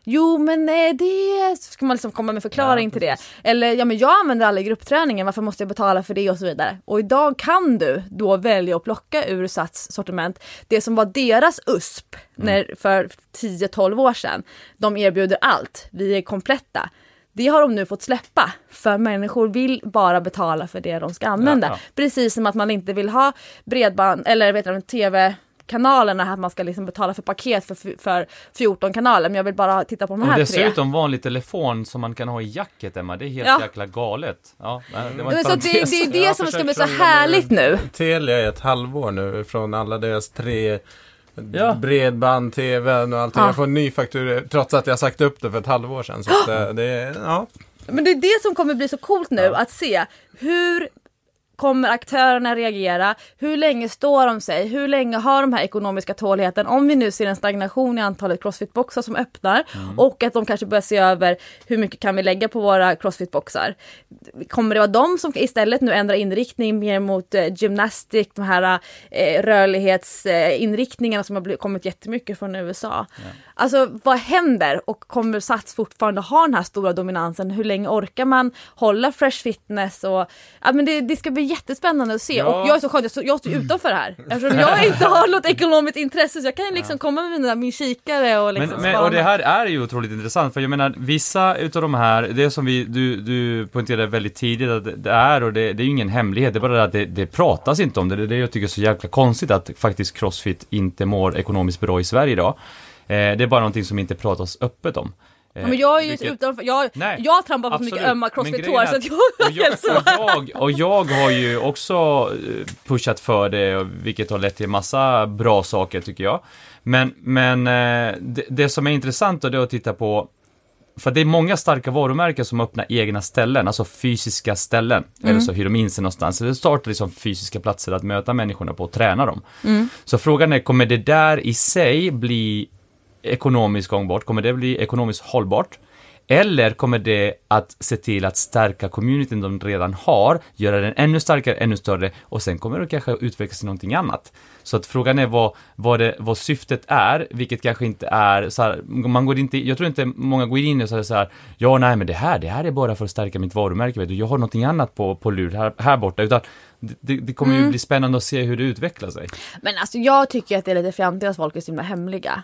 Jo men det ska man liksom komma med förklaring Ja, till det. Eller ja men jag använder alla i gruppträningen, varför måste jag betala för det och så vidare. Och idag kan du då välja att plocka ur Sats sortiment det som var deras USP när, för 10-12 år sedan. De erbjuder allt, vi är kompletta. Det har de nu fått släppa för människor vill bara betala för det de ska använda. Ja, ja. Precis som att man inte vill ha bredband eller vet du, tv kanalerna att man ska liksom betala för paket för, för 14 kanaler men jag vill bara titta på de Och här tre. dessutom vanlig telefon som man kan ha i jacket Emma, det är helt Ja. jäkla galet. Ja, det var Men så det, det är det Jag som ska bli så härligt nu. Telia i ett halvår nu från alla deras tre Ja. bredband, tvn och allting. Ja. Jag får en ny faktura trots att jag sagt upp det för ett halvår sedan. Så eh, det är, ja. Men det är det som kommer bli så coolt nu att se hur kommer aktörerna reagera? Hur länge står de sig? Hur länge har de här ekonomiska tåligheten? Om vi nu ser en stagnation i antalet crossfit-boxar som öppnar och att de kanske börjar se över hur mycket kan vi lägga på våra crossfit-boxar? Kommer det vara de som istället nu ändrar inriktning mer mot eh, gymnastik, de här eh, rörlighetsinriktningarna som har blivit, kommit jättemycket från USA? Alltså vad händer och kommer Sats fortfarande ha den här stora dominansen? Hur länge orkar man hålla fresh fitness? Och, ja, men det, det ska bli jättespännande att se Ja. och jag är så skönt, jag står, jag står utanför här eftersom jag inte har något ekonomiskt intresse så jag kan liksom komma med mina, min kikare och liksom Men, men, och det här är ju otroligt intressant, för jag menar, vissa utav de här, det som vi, du, du poängterade väldigt tidigt att det- det är, och det, det är ju ingen hemlighet, det är bara det att det, det pratas inte om det. Det är det jag tycker är så jäkla konstigt att faktiskt Crossfit inte mår ekonomiskt bra i Sverige idag. Eh, det är bara någonting som inte pratas öppet om. Eh, men jag är ju vilket- utanför, jag, Nej, jag trampar på så mycket ömma crossfit-tår så att- jag och jag, och, jag, och jag har ju också eh, pushat för det, vilket har lett till massa bra saker tycker jag. Men, men eh, det, det som är intressant då det är att titta på för det är många starka varumärken som öppnar egna ställen, alltså fysiska ställen. Eller så hyr de in sig någonstans. Så det startar liksom fysiska platser att möta människorna på och träna dem. Så frågan är, kommer det där i sig bli ekonomiskt gångbart? Kommer det bli ekonomiskt hållbart? Eller kommer det att se till att stärka communityn de redan har, göra den ännu starkare, ännu större och sen kommer det kanske utvecklas till någonting annat. Så att frågan är vad, vad, det, vad syftet är, vilket kanske inte är så här, man går inte, jag tror inte många går in och säger så här, ja nej men det här, det här är bara för att stärka mitt varumärke, vet du, jag har någonting annat på, på lur här, här borta, utan det, det, kommer ju bli spännande att se hur det utvecklar sig. Men alltså jag tycker att det är lite fjantigt att folk är så himla hemliga.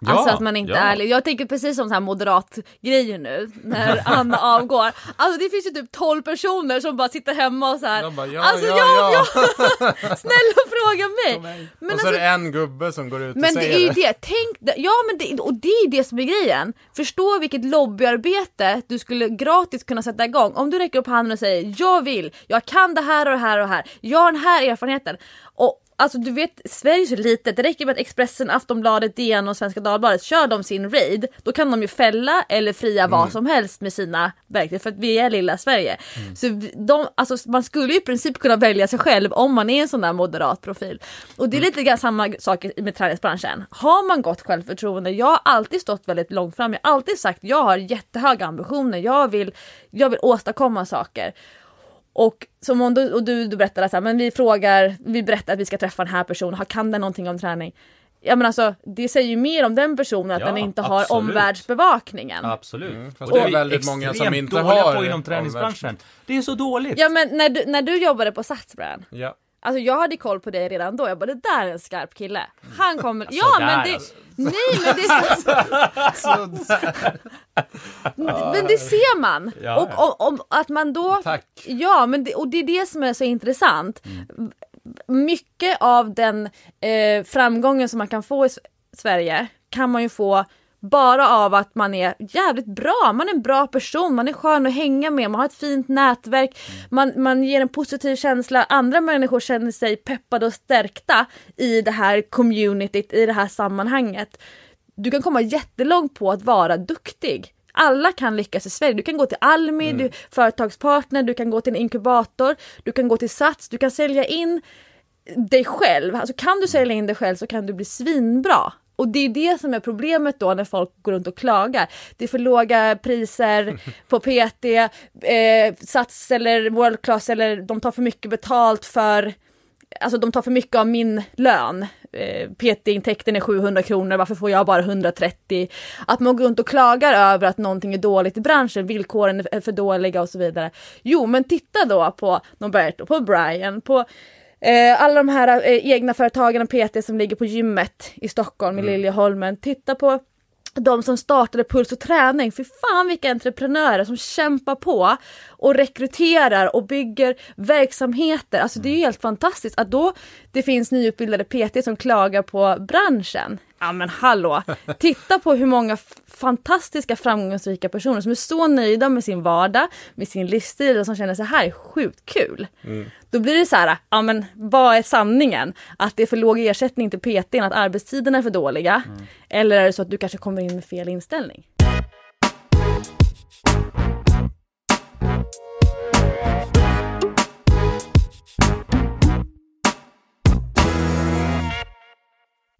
Ja, alltså att man inte ja. är ärlig. Jag tänker precis som så här moderat grejer nu när Anna avgår. Alltså det finns ju typ 12 personer som bara sitter hemma och så här. Bara, ja, alltså ja, ja. snälla fråga mig. Men och så alltså, är det en gubbe som går ut och men det säger är ju det, tänk, ja men det, och det är det som är grejen. Förstå vilket lobbyarbete du skulle gratis kunna sätta igång. Om du räcker upp handen och säger jag vill, jag kan det här och det här och det här, jag har den här erfarenheten. Och Alltså du vet, Sverige är så litet, det räcker med att Expressen, Aftonbladet, DN och Svenska Dagbladet kör de sin raid, då kan de ju fälla eller fria vad som helst med sina verktyg för att vi är lilla Sverige. Så vi- de, alltså, man skulle ju i princip kunna välja sig själv om man är en sån där moderat profil. Och det är lite grann samma sak med träningsbranschen. Har man gott självförtroende, jag har alltid stått väldigt långt fram, jag har alltid sagt jag har jättehöga ambitioner, jag vill, jag vill åstadkomma saker. Och som om du, och du, du berättade så här, men vi frågar, vi berättar att vi ska träffa den här personen, har- kan den någonting om träning? Ja men alltså det säger ju mer om den personen att Ja, den inte har absolut. omvärldsbevakningen. Absolut. Mm, fast Och det är väldigt många som extremt inte dåliga har på inom träningsbranschen. Det är så dåligt. Ja men när du, när du jobbade på Satsbrand, Ja. Alltså jag hade koll på dig redan då, jag bara det där är en skarp kille. Han kommer, ja Sådär, men det, alltså. nej men det, men det ser man. Ja, och ja. om, om, att man då Tack. Ja, men det, och det är det som är så intressant. Mm. Mycket av den eh, framgången som man kan få i Sverige kan man ju få bara av att man är jävligt bra, man är en bra person, man är skön att hänga med, man har ett fint nätverk, Mm. man, man ger en positiv känsla, andra människor känner sig peppade och stärkta i det här communityt, i det här sammanhanget. Du kan komma jättelångt på att vara duktig. Alla kan lyckas i Sverige. Du kan gå till Almi, du, företagspartner, du kan gå till en inkubator, du kan gå till Sats, du kan sälja in dig själv. Alltså kan du sälja in dig själv så kan du bli svinbra. Och det är det som är problemet då när folk går runt och klagar. Det är för låga priser på PT, eh, Sats eller World Class eller de tar för mycket betalt för Alltså de tar för mycket av min lön. Eh, PT-intäkten är 700 kronor, varför får jag bara 130? Att man går runt och klagar över att någonting är dåligt i branschen, villkoren är för dåliga och så vidare. Jo, men titta då på Norberto, på Brian, på eh, alla de här eh, egna företagen och PT som ligger på gymmet i Stockholm, i Liljeholmen. Titta på de som startade Puls och träning, för fan vilka entreprenörer som kämpar på och rekryterar och bygger verksamheter. Alltså det är ju helt fantastiskt att då det finns nyutbildade PT som klagar på branschen. Ja men hallå! Titta på hur många fantastiska framgångsrika personer som är så nöjda med sin vardag, med sin livsstil och som känner så här är sjukt kul. Då blir det så här, ja men vad är sanningen? Att det är för låg ersättning till PT, att arbetstiderna är för dåliga? Eller är det så att du kanske kommer in med fel inställning?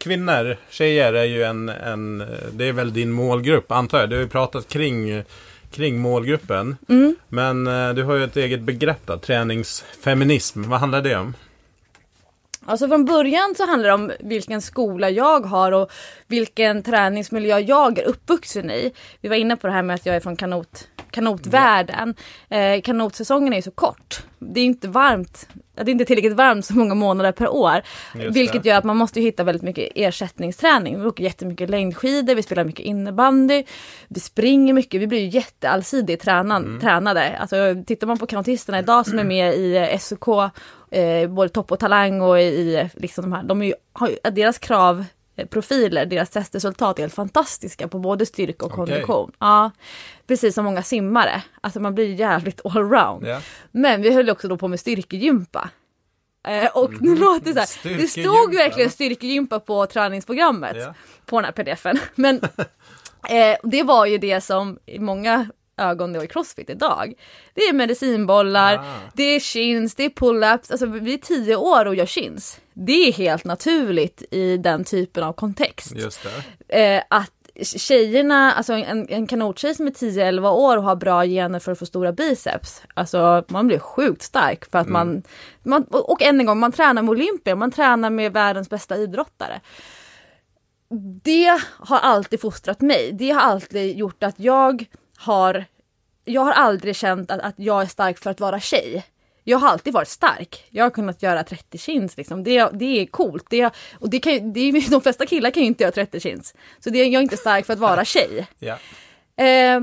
Kvinnor, tjejer är ju en, en, det är väl din målgrupp antar jag. Du har ju pratat kring, kring målgruppen. Mm. Men eh, du har ju ett eget begrepp då, träningsfeminism. Vad handlar det om? Alltså från början så handlar det om vilken skola jag har och vilken träningsmiljö jag är uppvuxen i. Vi var inne på det här med att jag är från kanot, kanotvärlden. Eh, kanotsäsongen är ju så kort. Det är inte varmt. Det är inte tillräckligt varmt så många månader per år. Just vilket det. gör att man måste hitta väldigt mycket ersättningsträning. Vi åker jättemycket längdskidor, vi spelar mycket innebandy, vi springer mycket, vi blir ju jätteallsidigt tränan, tränade. Alltså tittar man på kanotisterna idag som är med i SOK, eh, både topp och talang och i liksom de här, de är ju, har deras krav profiler, deras testresultat är helt fantastiska på både styrka och kondition. Ja, precis som många simmare. Alltså man blir jävligt allround. Ja. Men vi höll också då på med styrkegympa. Eh, och nu låter det så här, det stod verkligen styrkegympa på träningsprogrammet Ja. på den här pdfen. Men Eh, det var ju det som många ögon då i crossfit idag. Det är medicinbollar, Ah. det är chins, det är pull-ups, alltså vi är tio år och gör chins. Det är helt naturligt i den typen av kontext. Just det. Eh, att tjejerna, alltså en, en kanottjej som är 10-11 år och har bra gener för att få stora biceps, alltså man blir sjukt stark för att man, man, och än en gång, man tränar med olympier, man tränar med världens bästa idrottare. Det har alltid fostrat mig, det har alltid gjort att jag har, jag har aldrig känt att, att jag är stark för att vara tjej. Jag har alltid varit stark. Jag har kunnat göra 30 chins. Liksom. Det, det är coolt. Det, och det kan, det är, de flesta killar kan ju inte göra 30 chins. Så det, jag är inte stark för att vara tjej. Ja. Eh,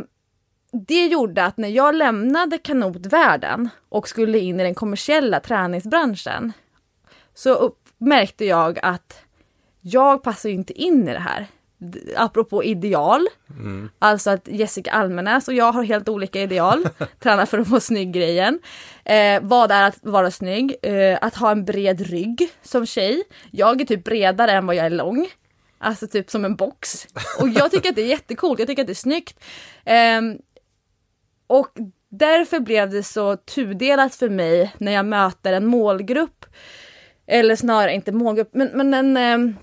det gjorde att när jag lämnade kanotvärlden och skulle in i den kommersiella träningsbranschen så upp, märkte jag att jag passar ju inte in i det här. Apropå ideal, alltså att Jessica Almenäs och jag har helt olika ideal. Tränar för att få snygg-grejen. Eh, vad är att vara snygg? Eh, att ha en bred rygg som tjej. Jag är typ bredare än vad jag är lång. Alltså typ som en box. Och jag tycker att det är jättecoolt, jag tycker att det är snyggt. Ehm, och därför blev det så tudelat för mig när jag möter en målgrupp. Eller snarare inte målgrupp, men, men en, ehm,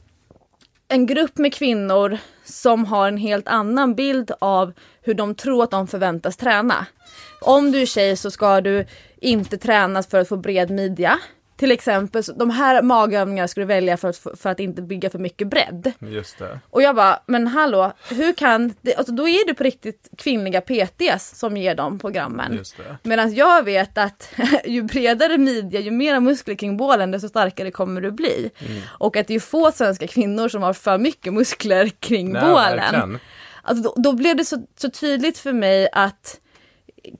en grupp med kvinnor som har en helt annan bild av hur de tror att de förväntas träna. Om du är tjej så ska du inte träna för att få bred midja. Till exempel, de här magövningarna ska du välja för att, för att inte bygga för mycket bredd. Just det. Och jag bara, men hallå, hur kan, det, alltså då är det på riktigt kvinnliga PTs som ger de programmen. Medan jag vet att ju bredare midja, ju mera muskler kring bålen, desto starkare kommer du bli. Och att det är få svenska kvinnor som har för mycket muskler kring Nej, bålen. verkligen. Alltså då, då blev det så, så tydligt för mig att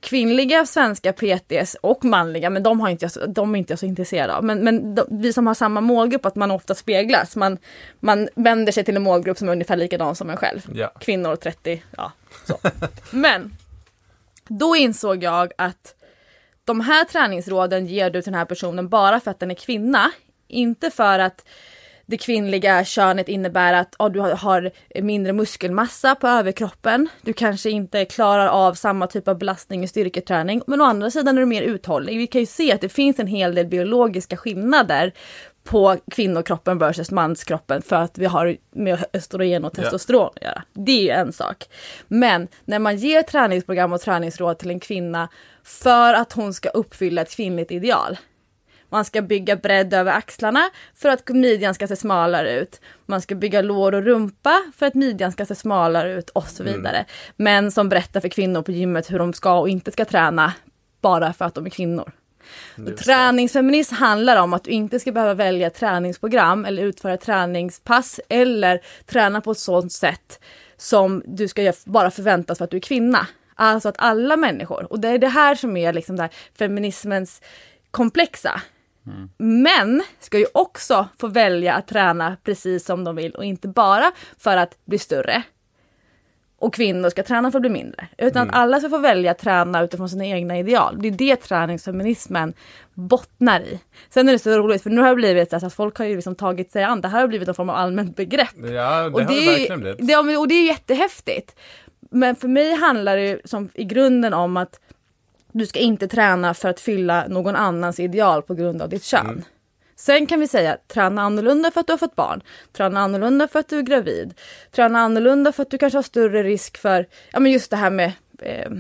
kvinnliga svenska PTs och manliga, men de, har inte, jag de är inte jag så intresserad av. Men, men de, vi som har samma målgrupp, att man ofta speglas. Man, man vänder sig till en målgrupp som är ungefär likadan som en själv. Ja. Kvinnor 30, ja så. Men då insåg jag att de här träningsråden ger du till den här personen bara för att den är kvinna. Inte för att det kvinnliga könet innebär att ja, du har- mindre muskelmassa på överkroppen. Du kanske inte klarar av samma typ av belastning i styrketräning. Men å andra sidan är du mer uthållig. Vi kan ju se att det finns en hel del biologiska skillnader på kvinnokroppen versus manskroppen för att vi har med östrogen och testosteron att göra. Det är ju en sak. Men när man ger träningsprogram och träningsråd till en kvinna för att hon ska uppfylla ett kvinnligt ideal. Man ska bygga bredd över axlarna för att midjan ska se smalare ut. Man ska bygga lår och rumpa för att midjan ska se smalare ut och så vidare. Men som berättar för kvinnor på gymmet hur de ska och inte ska träna bara för att de är kvinnor. Träningsfeminism handlar om att du inte ska behöva välja träningsprogram eller utföra träningspass eller träna på ett sådant sätt som du ska bara förväntas för att du är kvinna. Alltså att alla människor, och det är det här som är liksom där feminismens komplexa. Män ska ju också få välja att träna precis som de vill och inte bara för att bli större. Och kvinnor ska träna för att bli mindre. Utan att alla ska få välja att träna utifrån sina egna ideal. Det är det träningsfeminismen bottnar i. Sen är det så roligt för nu har det blivit så att folk har ju liksom tagit sig an, det här har blivit en form av allmänt begrepp. Ja, det har det ju- verkligen blivit. det, och det är jättehäftigt. Men för mig handlar det som i grunden om att du ska inte träna för att fylla någon annans ideal på grund av ditt kön. Sen kan vi säga träna annorlunda för att du har fått barn. Träna annorlunda för att du är gravid. Träna annorlunda för att du kanske har större risk för, ja men just det här med eh,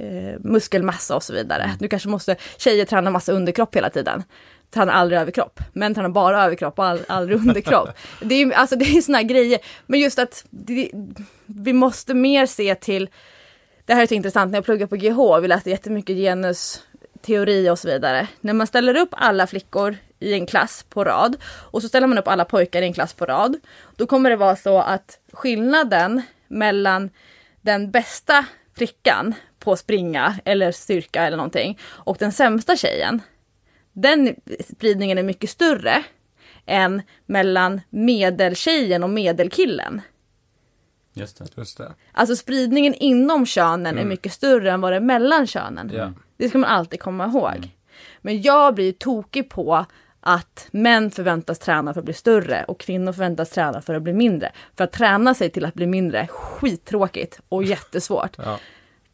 eh, muskelmassa och så vidare. Du kanske måste, tjejer tränar massa underkropp hela tiden. Tränar aldrig överkropp. Män tränar bara överkropp och all, aldrig underkropp. Det är ju alltså, det är såna här grejer. Men just att det, vi måste mer se till det här är så intressant, när jag pluggade på GH, vi läste jättemycket genusteori och så vidare. När man ställer upp alla flickor i en klass på rad och så ställer man upp alla pojkar i en klass på rad. Då kommer det vara så att skillnaden mellan den bästa flickan på springa eller styrka eller någonting och den sämsta tjejen, den spridningen är mycket större än mellan medeltjejen och medelkillen. Just det. Just det. Alltså spridningen inom könen är mycket större än vad det är mellan könen. Ja. Det ska man alltid komma ihåg. Men jag blir tokig på att män förväntas träna för att bli större och kvinnor förväntas träna för att bli mindre. För att träna sig till att bli mindre, skittråkigt och jättesvårt. Ja.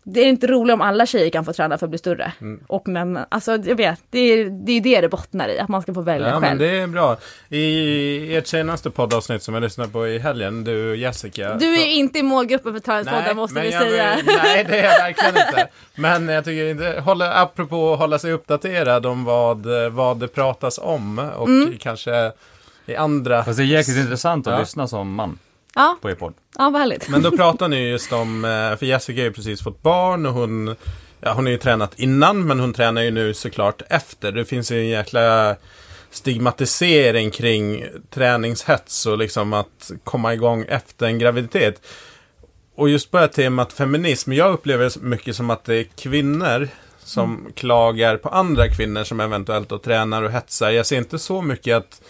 Det är inte roligt om alla tjejer kan få träna för att bli större. Mm. Och män, alltså jag vet, det är, det är det det bottnar i, att man ska få välja Ja, men själv. det är bra. I ert senaste poddavsnitt som jag lyssnade på i helgen, du och Jessica. Du är så- inte i målgruppen för Träningspodden måste men vi jag säga. vill- nej, det är jag verkligen inte. Men jag tycker inte, hålla, apropå att hålla sig uppdaterad om vad, vad det pratas om och Mm. kanske i andra... Fast det är jäkligt intressant att Ja. lyssna som man Ja, på er podd. ja vad härligt. Men då pratar ni just om, eh, för Jessica har ju precis fått barn och hon, ja, hon har ju tränat innan men hon tränar ju nu såklart efter. Det finns ju en jäkla stigmatisering kring träningshets och liksom att komma igång efter en graviditet. Och just på det här temat feminism, jag upplever det mycket som att det är kvinnor som klagar på andra kvinnor som eventuellt då tränar och hetsar. Jag ser inte så mycket att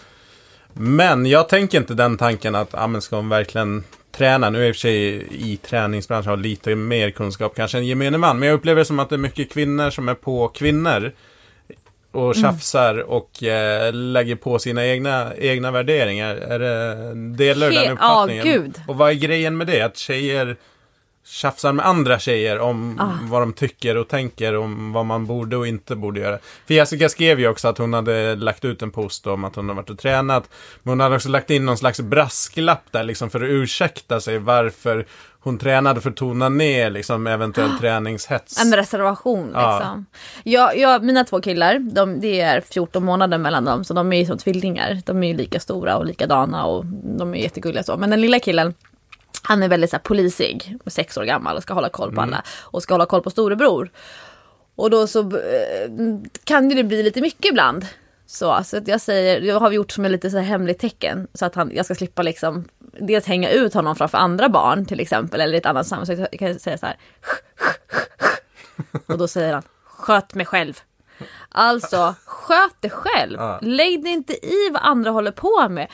men jag tänker inte den tanken att, ja men ska hon verkligen träna? Nu är jag i och för sig i träningsbranschen har lite mer kunskap kanske än gemene man. Men jag upplever det som att det är mycket kvinnor som är på kvinnor. Och tjafsar och eh, lägger på sina egna, egna värderingar. Är det, delar du den uppfattningen? ja, gud. Och vad är grejen med det? Att tjejer tjafsar med andra tjejer om Ah. vad de tycker och tänker om vad man borde och inte borde göra. För Jessica skrev ju också att hon hade lagt ut en post om att hon har varit och tränat. Men hon hade också lagt in någon slags brasklapp där liksom för att ursäkta sig varför hon tränade för att tona ner liksom eventuell träningshets. En reservation Ja. liksom. Jag, jag, mina två killar, de, det är 14 månader mellan dem, så de är ju som tvillingar. De är ju lika stora och likadana och de är jättegulliga så. Men den lilla killen, han är väldigt så här, polisig, sex år gammal och ska hålla koll på alla. Och ska hålla koll på storebror. Och då så eh, kan ju det bli lite mycket ibland. Så, så att jag säger, jag har gjort som ett lite så här hemligt tecken. Så att han, jag ska slippa liksom dels hänga ut honom framför andra barn till exempel. Eller i ett annat sammanhang. Så jag kan säga så här. Och då säger han, sköt mig själv. Alltså, sköt dig själv. Ja. Lägg dig inte i vad andra håller på med.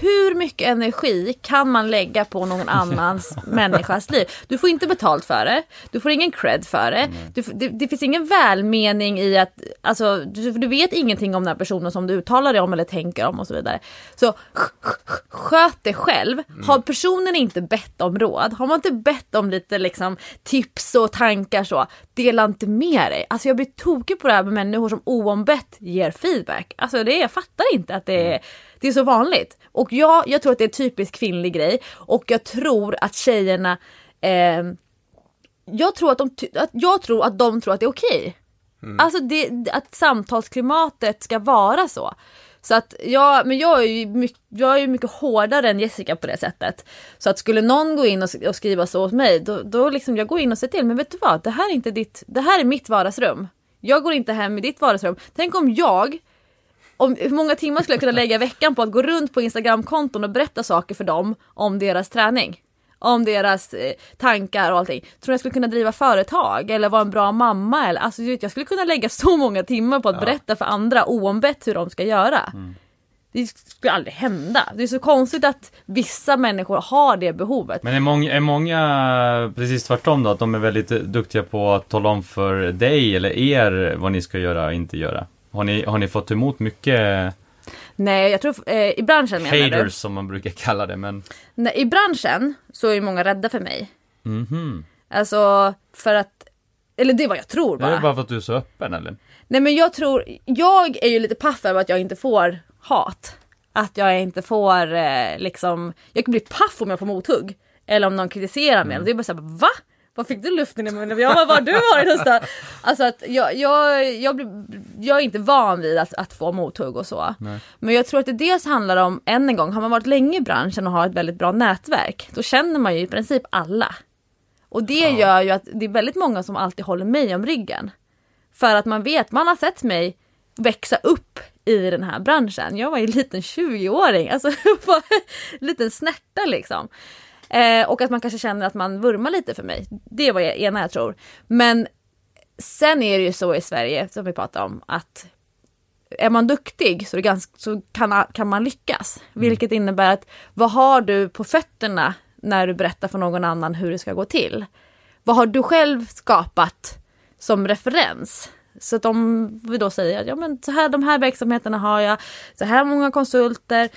Hur mycket energi kan man lägga på någon annans människas liv? Du får inte betalt för det. Du får ingen cred för det. Du, det, det finns ingen välmening i att, alltså, du, du vet ingenting om den här personen som du uttalar dig om eller tänker om och så vidare. Så sköt dig själv. Har personen inte bett om råd, har man inte bett om lite liksom tips och tankar så, dela inte med dig. Alltså jag blir tokig på det här med människor som oombett ger feedback. Alltså det, jag fattar inte att det är, det är så vanligt. Och ja, jag tror att det är en typisk kvinnlig grej och jag tror att tjejerna eh, jag tror att de, att, jag tror att de tror att det är okej. Alltså det, att samtalsklimatet ska vara så. Så att jag, men jag är, ju mycket, jag är mycket hårdare än Jessica på det sättet. Så att skulle någon gå in och skriva så åt mig, då, då liksom jag går in och säger till. Men vet du vad, det här är inte ditt, det här är mitt vardagsrum. Jag går inte hem i ditt vardagsrum. Tänk om jag om, hur många timmar skulle jag kunna lägga i veckan på att gå runt på Instagramkonton och berätta saker för dem om deras träning? Om deras eh, tankar och allting. Tror jag skulle kunna driva företag eller vara en bra mamma? Eller, alltså, jag skulle kunna lägga så många timmar på att berätta för andra oombett hur de ska göra. Det skulle aldrig hända. Det är så konstigt att vissa människor har det behovet. Men är många, är många precis tvärtom då? Att de är väldigt duktiga på att tala om för dig eller er vad ni ska göra och inte göra? Har ni, har ni fått emot mycket Nej, jag tror eh, i branschen menar du? haters som man brukar kalla det? Men Nej, I branschen så är ju många rädda för mig. mhm. Alltså för att, eller det är vad jag tror Är bara. det bara för att du är så öppen eller? Nej men jag tror, jag är ju lite paff över att jag inte får hat. Att jag inte får eh, liksom, jag kan bli paff om jag får mothugg. Eller om någon kritiserar mig. Det är bara såhär, va? Var fick du luften i munnen? Jag bara, var du varit någonstans? Alltså att jag, jag, jag, blir, jag är inte van vid att, att få mothugg och så. Nej. Men jag tror att det dels handlar om, än en gång, har man varit länge i branschen och har ett väldigt bra nätverk, då känner man ju i princip alla. Och det gör ju att det är väldigt många som alltid håller mig om ryggen. För att man vet, man har sett mig växa upp i den här branschen. Jag var ju en liten 20-åring, alltså en liten snärta liksom. Eh, och att man kanske känner att man vurmar lite för mig. Det var det ena jag tror. Men sen är det ju så i Sverige, som vi pratar om, att är man duktig så, ganska, så kan, kan man lyckas. Vilket innebär att vad har du på fötterna när du berättar för någon annan hur det ska gå till? Vad har du själv skapat som referens så att om vi då säger att ja, men så här, de här verksamheterna har jag, så här många konsulter,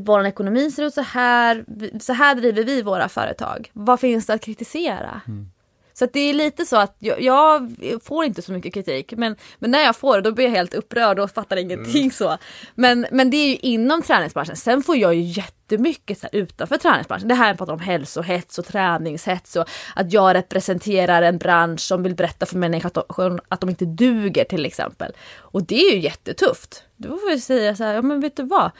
vår ekonomi ser ut så här, så här driver vi våra företag. Vad finns det att kritisera? Mm. Så det är lite så att jag, jag, får inte så mycket kritik. Men, men när jag får det då blir jag helt upprörd och fattar ingenting mm. så. Men, men det är ju inom träningsbranschen. Sen får jag ju jättemycket så här, utanför träningsbranschen. Det här pratar om hälsohets och träningshets och att jag representerar en bransch som vill berätta för människor att de, att de inte duger till exempel. Och det är ju jättetufft. Då får vi säga så här, ja men vet du vad?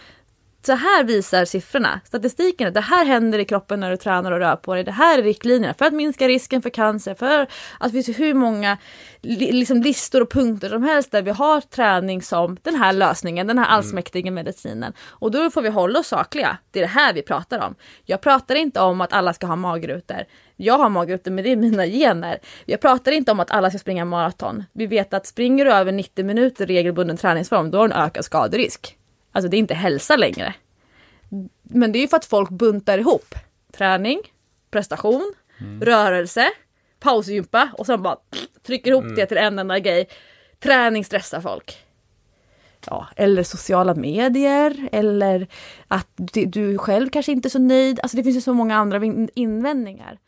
Så här visar siffrorna, statistiken. Det här händer i kroppen när du tränar och rör på dig. Det här är riktlinjerna för att minska risken för cancer. För att vi ser hur många liksom listor och punkter som helst där vi har träning som den här lösningen, den här mm. allsmäktiga medicinen. Och då får vi hålla oss sakliga. Det är det här vi pratar om. Jag pratar inte om att alla ska ha magrutor. Jag har magrutor men det är mina gener. Jag pratar inte om att alla ska springa maraton. Vi vet att springer du över 90 minuter regelbunden träningsform då har du en ökad skaderisk. Alltså det är inte hälsa längre. Men det är ju för att folk buntar ihop träning, prestation, mm. rörelse, pausgympa och sen bara trycker ihop mm. det till en enda grej. Träning stressar folk. Ja, eller sociala medier eller att du själv kanske inte är så nöjd. Alltså det finns ju så många andra invändningar.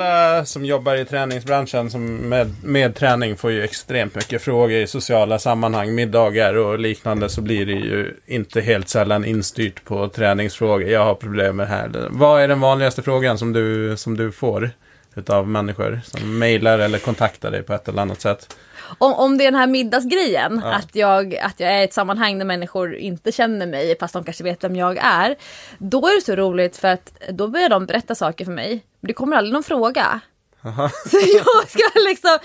Alla som jobbar i träningsbranschen som med, med träning får ju extremt mycket frågor i sociala sammanhang, middagar och liknande så blir det ju inte helt sällan instyrt på träningsfrågor. Jag har problem med det här. Vad är den vanligaste frågan som du, som du får utav människor som mejlar eller kontaktar dig på ett eller annat sätt? Om, om det är den här middagsgrejen, ja. att, jag, att jag är i ett sammanhang där människor inte känner mig fast de kanske vet vem jag är. Då är det så roligt för att då börjar de berätta saker för mig. Men det kommer aldrig någon fråga. Aha. Så jag ska liksom,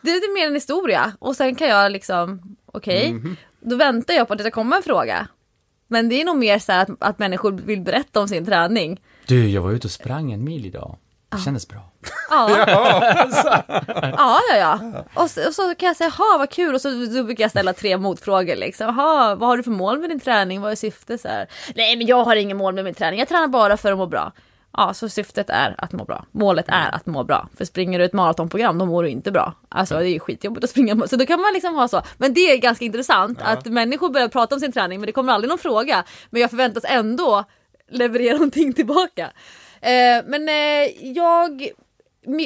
det är mer en historia och sen kan jag liksom, okej, okay, mm -hmm. då väntar jag på att det ska komma en fråga. Men det är nog mer så här att, att människor vill berätta om sin träning. Du, jag var ute och sprang en mil idag. Det kändes bra. Ja. ja, ja, ja. Och så, och så kan jag säga, ha vad kul. Och så då brukar jag ställa tre motfrågor liksom. Ha, vad har du för mål med din träning? Vad är syftet? Så här. Nej, men jag har ingen mål med min träning. Jag tränar bara för att må bra. Ja, så syftet är att må bra. Målet är att må bra. För springer du ett maratonprogram, då mår du inte bra. Alltså det är ju skitjobbigt att springa. Så då kan man liksom ha så. Men det är ganska intressant ja. att människor börjar prata om sin träning, men det kommer aldrig någon fråga. Men jag förväntas ändå leverera någonting tillbaka. Eh, men eh, jag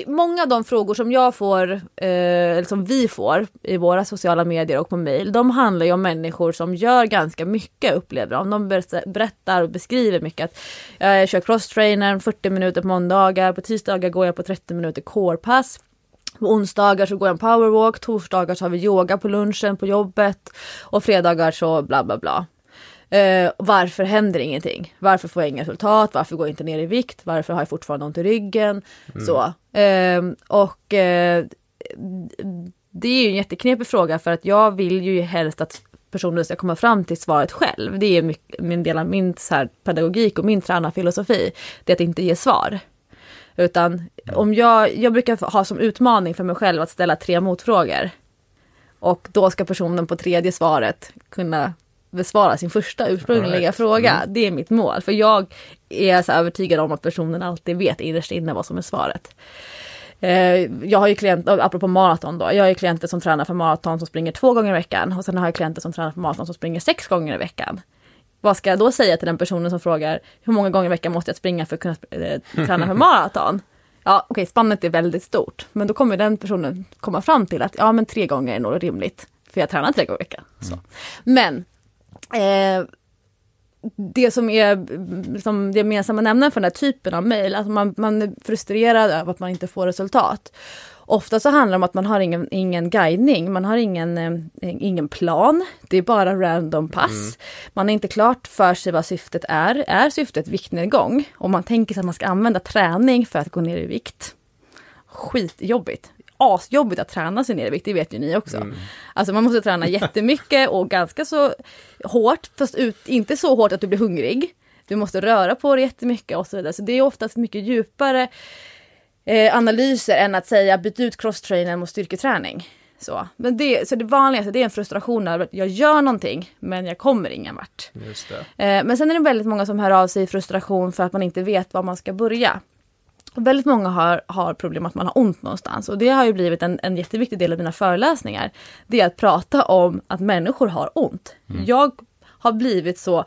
Många av de frågor som jag får, eh, eller som vi får i våra sociala medier och på mail, de handlar ju om människor som gör ganska mycket upplever de. De berättar och beskriver mycket att jag kör crosstrainer 40 minuter på måndagar, på tisdagar går jag på 30 minuter corepass. På onsdagar så går jag en powerwalk, torsdagar så har vi yoga på lunchen på jobbet och fredagar så bla bla bla. Eh, varför händer ingenting? Varför får jag inga resultat? Varför går jag inte ner i vikt? Varför har jag fortfarande ont i ryggen? Mm. Så. Eh, och eh, det är ju en jätteknepig fråga för att jag vill ju helst att personen ska komma fram till svaret själv. Det är mycket, min del av min så pedagogik och min tränarfilosofi. Det är att inte ge svar. Utan om jag, jag brukar ha som utmaning för mig själv att ställa tre motfrågor. Och då ska personen på tredje svaret kunna besvara sin första ursprungliga right. fråga. Mm. Det är mitt mål. För jag är så övertygad om att personen alltid vet innerst inne vad som är svaret. Eh, jag har ju klienter, apropå maraton då, jag har ju klienter som tränar för maraton som springer två gånger i veckan och sen har jag klienter som tränar för maraton som springer sex gånger i veckan. Vad ska jag då säga till den personen som frågar hur många gånger i veckan måste jag springa för att kunna eh, träna för maraton? Ja, okej, okay, spannet är väldigt stort, men då kommer den personen komma fram till att ja, men tre gånger är nog rimligt, för jag tränar tre gånger i veckan. Mm. Men Eh, det som är liksom, det gemensamma nämnaren för den här typen av mejl, att man, man är frustrerad över att man inte får resultat. Ofta så handlar det om att man har ingen, ingen guidning, man har ingen, eh, ingen plan. Det är bara random pass. Mm. Man är inte klart för sig vad syftet är. Är syftet viktnedgång? Och man tänker sig att man ska använda träning för att gå ner i vikt. Skitjobbigt asjobbigt att träna sig ner i vikt, det vet ju ni också. Mm. Alltså man måste träna jättemycket och ganska så hårt, fast ut, inte så hårt att du blir hungrig. Du måste röra på dig jättemycket och så vidare. Så det är oftast mycket djupare eh, analyser än att säga byt ut crosstrainern mot styrketräning. Så, men det, så det vanligaste det är en frustration över att jag gör någonting men jag kommer ingen vart. Eh, men sen är det väldigt många som hör av sig i frustration för att man inte vet var man ska börja. Väldigt många har, har problem att man har ont någonstans och det har ju blivit en, en jätteviktig del av mina föreläsningar. Det är att prata om att människor har ont. Jag har blivit så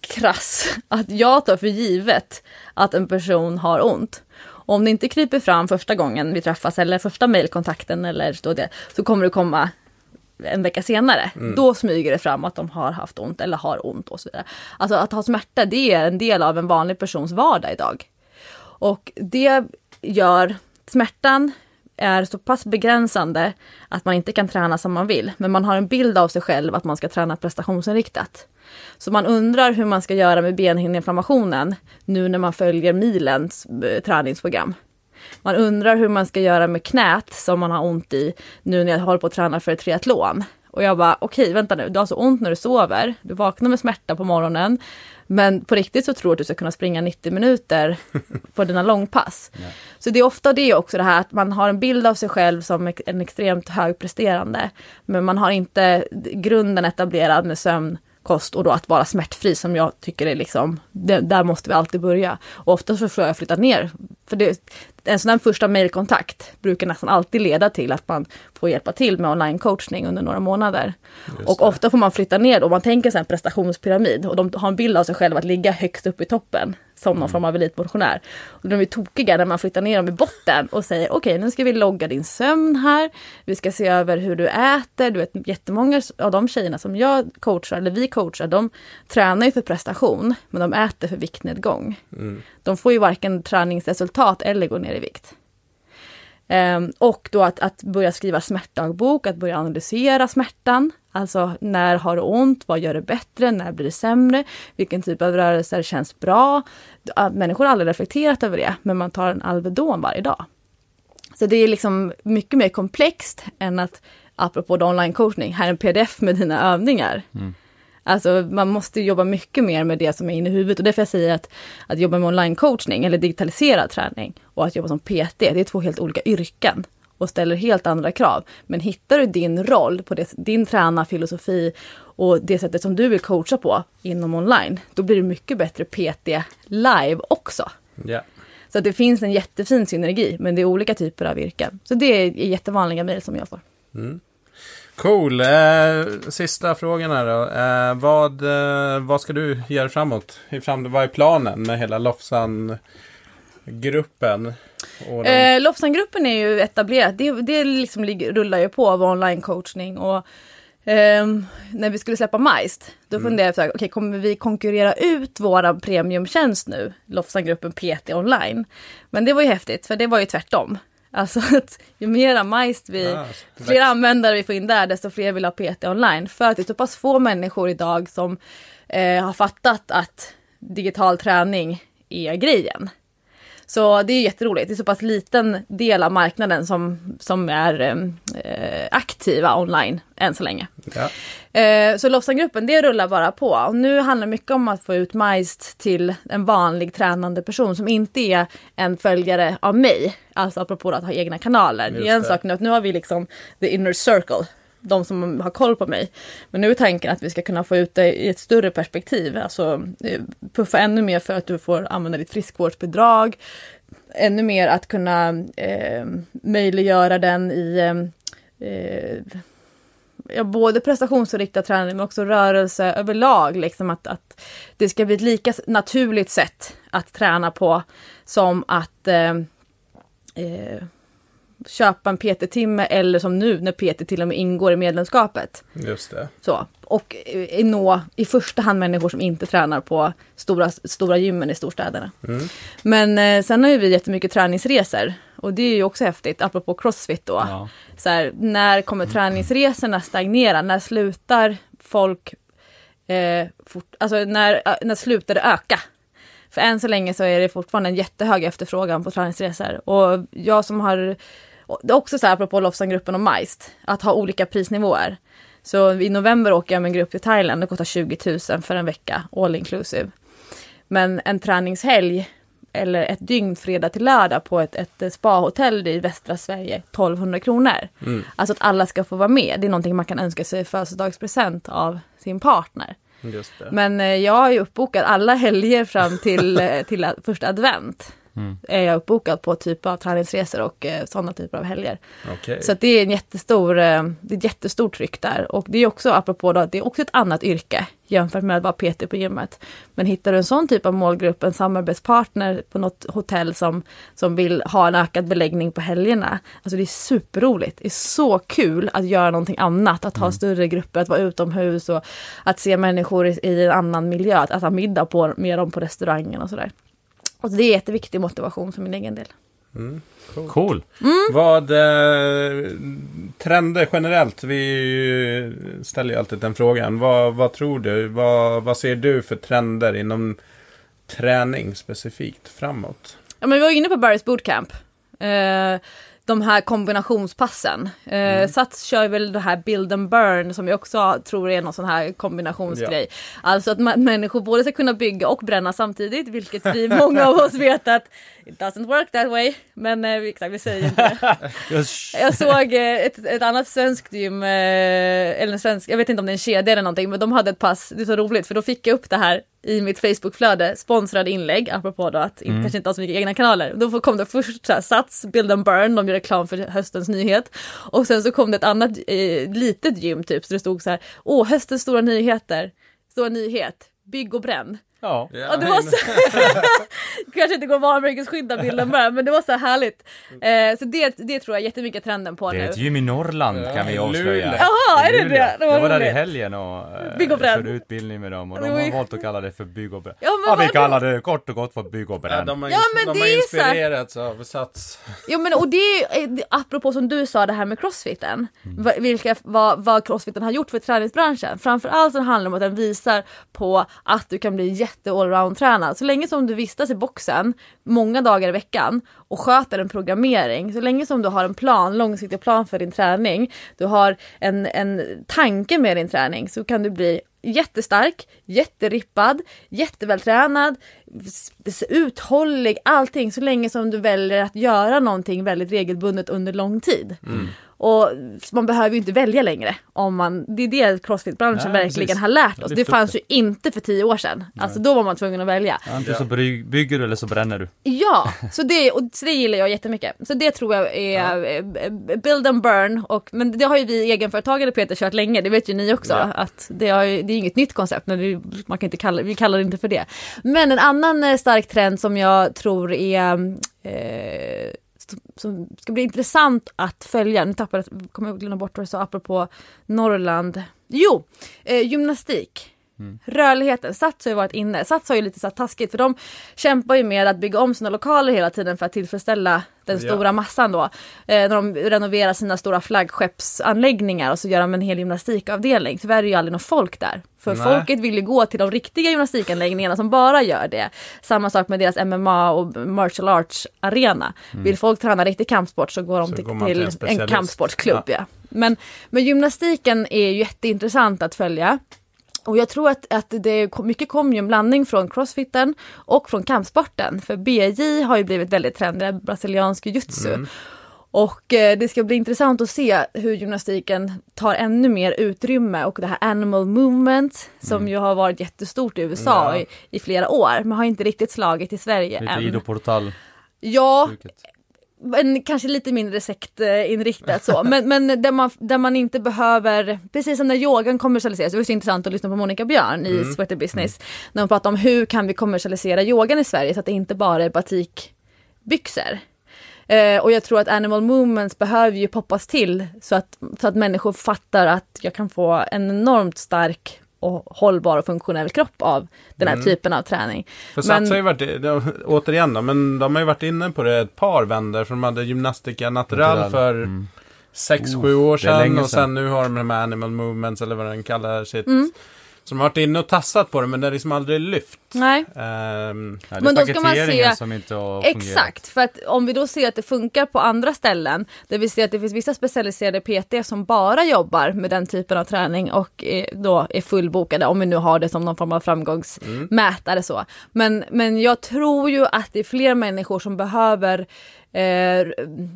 krass att jag tar för givet att en person har ont. Och om det inte kryper fram första gången vi träffas eller första mejlkontakten eller så, det, så kommer det komma en vecka senare. Då smyger det fram att de har haft ont eller har ont och så vidare. Alltså att ha smärta det är en del av en vanlig persons vardag idag. Och det gör smärtan är så pass begränsande att man inte kan träna som man vill. Men man har en bild av sig själv att man ska träna prestationsinriktat. Så man undrar hur man ska göra med benhinneinflammationen nu när man följer milens eh, träningsprogram. Man undrar hur man ska göra med knät som man har ont i nu när jag håller på att träna för ett triathlon. Och jag bara, okej, vänta nu, du har så ont när du sover, du vaknar med smärta på morgonen, men på riktigt så tror du att du ska kunna springa 90 minuter på dina långpass. Så det är ofta det också det här att man har en bild av sig själv som en extremt högpresterande, men man har inte grunden etablerad med sömn, kost och då att vara smärtfri som jag tycker är liksom, det, där måste vi alltid börja. Och ofta så får jag flytta ner, för det, en sån här första mejlkontakt brukar nästan alltid leda till att man får hjälpa till med online-coachning under några månader. och ofta får man flytta ner och man tänker sig en prestationspyramid och de har en bild av sig själva att ligga högst upp i toppen som någon form av elitmotionär. Och de är tokiga när man flyttar ner dem i botten och säger okej nu ska vi logga din sömn här, vi ska se över hur du äter, du vet jättemånga av de tjejerna som jag coachar, eller vi coachar, de tränar ju för prestation men de äter för viktnedgång. De får ju varken träningsresultat eller går ner i vikt. Um, och då att, att börja skriva smärtdagbok, att börja analysera smärtan. Alltså när har du ont, vad gör det bättre, när blir det sämre, vilken typ av rörelser känns bra. Människor har aldrig reflekterat över det, men man tar en Alvedon varje dag. Så det är liksom mycket mer komplext än att, apropå online coachning, här är en pdf med dina övningar. Mm. Alltså man måste jobba mycket mer med det som är inne i huvudet och därför jag säger att, att jobba med online coachning eller digitaliserad träning och att jobba som PT, det är två helt olika yrken och ställer helt andra krav. Men hittar du din roll på det, din tränarfilosofi och det sättet som du vill coacha på inom online, då blir du mycket bättre PT live också. Ja. Så att det finns en jättefin synergi, men det är olika typer av yrken. Så det är jättevanliga mejl som jag får. Cool. Eh, sista frågan här då. Eh, vad, eh, vad ska du göra framåt? Fram, vad är planen med hela Lofsan-gruppen? De- Lofsangruppen är ju etablerat, det, det liksom ligger, rullar ju på av online coachning och ehm, när vi skulle släppa Majst, då funderade jag så här, okej kommer vi konkurrera ut våran premiumtjänst nu, Lofsangruppen PT online? Men det var ju häftigt, för det var ju tvärtom. Alltså att ju mera Majst vi, Ah, fler användare vi får in där, desto fler vill ha PT online. För att det är så pass få människor idag som eh, har fattat att digital träning är grejen. Så det är jätteroligt. Det är så pass liten del av marknaden som, som är eh, aktiva online än så länge. ja. Eh, så Lofsangruppen, det rullar bara på. Och nu handlar det mycket om att få ut Majst till en vanlig tränande person som inte är en följare av mig. Alltså apropå att ha egna kanaler. Just det är en sak nu att nu har vi liksom the inner circle. De som har koll på mig. Men nu är tanken att vi ska kunna få ut det i ett större perspektiv. Alltså eh, puffa ännu mer för att du får använda ditt friskvårdsbidrag. Ännu mer att kunna eh, möjliggöra den i eh, eh, ja, både prestationsinriktad träning men också rörelse överlag. Liksom att, att det ska bli ett lika naturligt sätt att träna på som att eh, eh, köpa en PT-timme eller som nu när PT till och med ingår i medlemskapet. Just det. Så. Och eh, nå i första hand människor som inte tränar på stora, stora gymmen i storstäderna. Men eh, sen har ju vi jättemycket träningsresor. Och det är ju också häftigt, apropå crossfit då. Ja. Så här, när kommer träningsresorna stagnera? När slutar folk... Eh, fort, alltså när, äh, när slutar det öka? För än så länge så är det fortfarande en jättehög efterfrågan på träningsresor. Och jag som har... Det är också så här apropå Lofsangruppen och Majst, att ha olika prisnivåer. Så i november åker jag med en grupp till Thailand, det kostar 20 000 för en vecka, all inclusive. Men en träningshelg eller ett dygn fredag till lördag på ett, ett spahotell i västra Sverige 1200 kronor. Mm. Alltså att alla ska få vara med. Det är någonting man kan önska sig i födelsedagspresent av sin partner. Men eh, jag har ju uppbokat alla helger fram till, eh, till a- första advent. Mm. Är jag uppbokad på typ av träningsresor och eh, sådana typer av helger. Okej. Så det är en jättestor, eh, det är ett jättestort tryck där. Och det är också, apropå då, det är också ett annat yrke jämfört med att vara PT på gymmet. Men hittar du en sån typ av målgrupp, en samarbetspartner på något hotell som, som vill ha en ökad beläggning på helgerna. Alltså det är superroligt. Det är så kul att göra någonting annat, att ha större grupper, att vara utomhus och att se människor i, i en annan miljö, att äta middag på, med dem på restaurangen och sådär. Och det är jätteviktig motivation för min egen del. Mm. Cool. Cool. Vad, eh, trender generellt, vi ställer ju alltid den frågan. Vad, vad tror du? Vad, vad ser du för trender inom träning specifikt framåt? Ja, men vi var inne på Barry's Bootcamp. Eh, de här kombinationspassen. Eh, Sats kör väl det här build and burn som jag också tror är någon sån här kombinationsgrej. Alltså att människor både ska kunna bygga och bränna samtidigt, vilket vi många av oss vet att it doesn't work that way. Men eh, exakt, vi säger inte det. Jag såg eh, ett, ett annat svenskt gym, eh, eller en svensk, jag vet inte om det är en kedja eller någonting, men de hade ett pass, det är så roligt för då fick jag upp det här i mitt Facebookflöde, sponsrade inlägg, apropå då att mm. kanske inte ha så mycket egna kanaler. Då kom det först så här, Sats, Build and Burn, de gör reklam för höstens nyhet. Och sen så kom det ett annat eh, litet gym typ, så det stod så här, åh, höstens stora nyheter, stora nyhet, bygg och bränn. Ja. Och det var så... Kanske inte går varumärkesskydda bilden med, men det var så här härligt. Eh, så det, det tror jag jättemycket trenden på Det är nu. ett gym i Norrland kan vi Ja, avslöja. Jaha, är det det? Det var jag var där i helgen och eh, Bygg och bränn. körde utbildning med dem och de har valt att kalla det för bygg och bränn. Ja, Ja, vi kallar det kort och gott för bygg och Ja, bränn. de har, Ja, ins- men de det har inspirerats av Sats. Jo men och det är eh, apropå som du sa det här med crossfiten. Va- Vilka, vad, vad crossfiten har gjort för träningsbranschen. Framförallt så handlar det om att den visar på att du kan bli jätte allround tränad. Så länge som du vistas i boxen många dagar i veckan och sköter en programmering. Så länge som du har en plan, långsiktig plan för din träning. Du har en, en tanke med din träning så kan du bli jättestark, jätterippad, jättevältränad, uthållig, allting så länge som du väljer att göra någonting väldigt regelbundet under lång tid. Mm. Och man behöver ju inte välja längre. Om man, det är det crossfit-branschen Nej, verkligen precis. har lärt oss. Det fanns det. ju inte för tio år sedan. Alltså då var man tvungen att välja. Antingen så bry- bygger du eller så bränner du. Ja, så det, och så det gillar jag jättemycket. Så det tror jag är eh, build and burn. Och, men det har ju vi egenföretagare Peter kört länge, det vet ju ni också. Ja. Att det, har det är inget nytt koncept, men det, man kan inte kalla, vi kallar det inte för det. Men en annan eh, stark trend som jag tror är eh, som- ska bli intressant att följa. Nu tappade kommer jag glömma bort vad jag sa apropå Norrland. Jo, eh, gymnastik. Rörligheten, Sats har ju varit inne. Sats har ju lite så taskigt för de kämpar ju med att bygga om sina lokaler hela tiden för att tillfredsställa den Ja. stora massan då. Eh, när de renoverar sina stora flaggskeppsanläggningar och så gör de en hel gymnastikavdelning. Tyvärr är det ju aldrig något folk där. För Nej. folket vill ju gå till de riktiga gymnastikanläggningarna som bara gör det. Samma sak med deras MMA och martial arts arena. Vill folk träna riktig kampsport så går de Så till, går till en en, kampsportsklubb. Ja. Men, men gymnastiken är ju jätteintressant att följa. Och jag tror att, att det kom- mycket kommer ju en blandning från crossfiten och från kampsporten. För BJ har ju blivit väldigt trendig, brasiliansk jiu-jitsu. Och eh, det ska bli intressant att se hur gymnastiken tar ännu mer utrymme och det här animal movement som ju har varit jättestort i USA Ja. i, i flera år men har inte riktigt slagit i Sverige Lite än. idoportal Ja, bruket. Men kanske lite mindre sektinriktat så. Men, men där, man, där man inte behöver, precis som när yogan kommersialiseras, det var så intressant att lyssna på Monica Björn i Sweater Business. När hon pratar om hur kan vi kommersialisera yogan i Sverige så att det inte bara är batikbyxor. Eh, och jag tror att animal movements behöver ju poppas till så att, så att människor fattar att jag kan få en enormt stark och hållbar och funktionell kropp av den här typen av träning. För Men- har ju varit, de, återigen då, men de har ju varit inne på det ett par vändor. För de hade Gymnastica Natural, för Mm. sex, Oh, sju år sedan. länge Och sedan. sen nu har de de här Animal Movements eller vad den kallar sitt Mm. Som har varit inne och tassat på det men det är liksom aldrig lyft. Nej. Ja, är Men då ska man se- som inte har. Exakt, för att om vi då ser att det funkar på andra ställen, där vi ser att det finns vissa specialiserade PT som bara jobbar med den typen av träning och är, då är fullbokade, om vi nu har det som någon form av framgångsmätare så. Men, men jag tror ju att det är fler människor som behöver eh,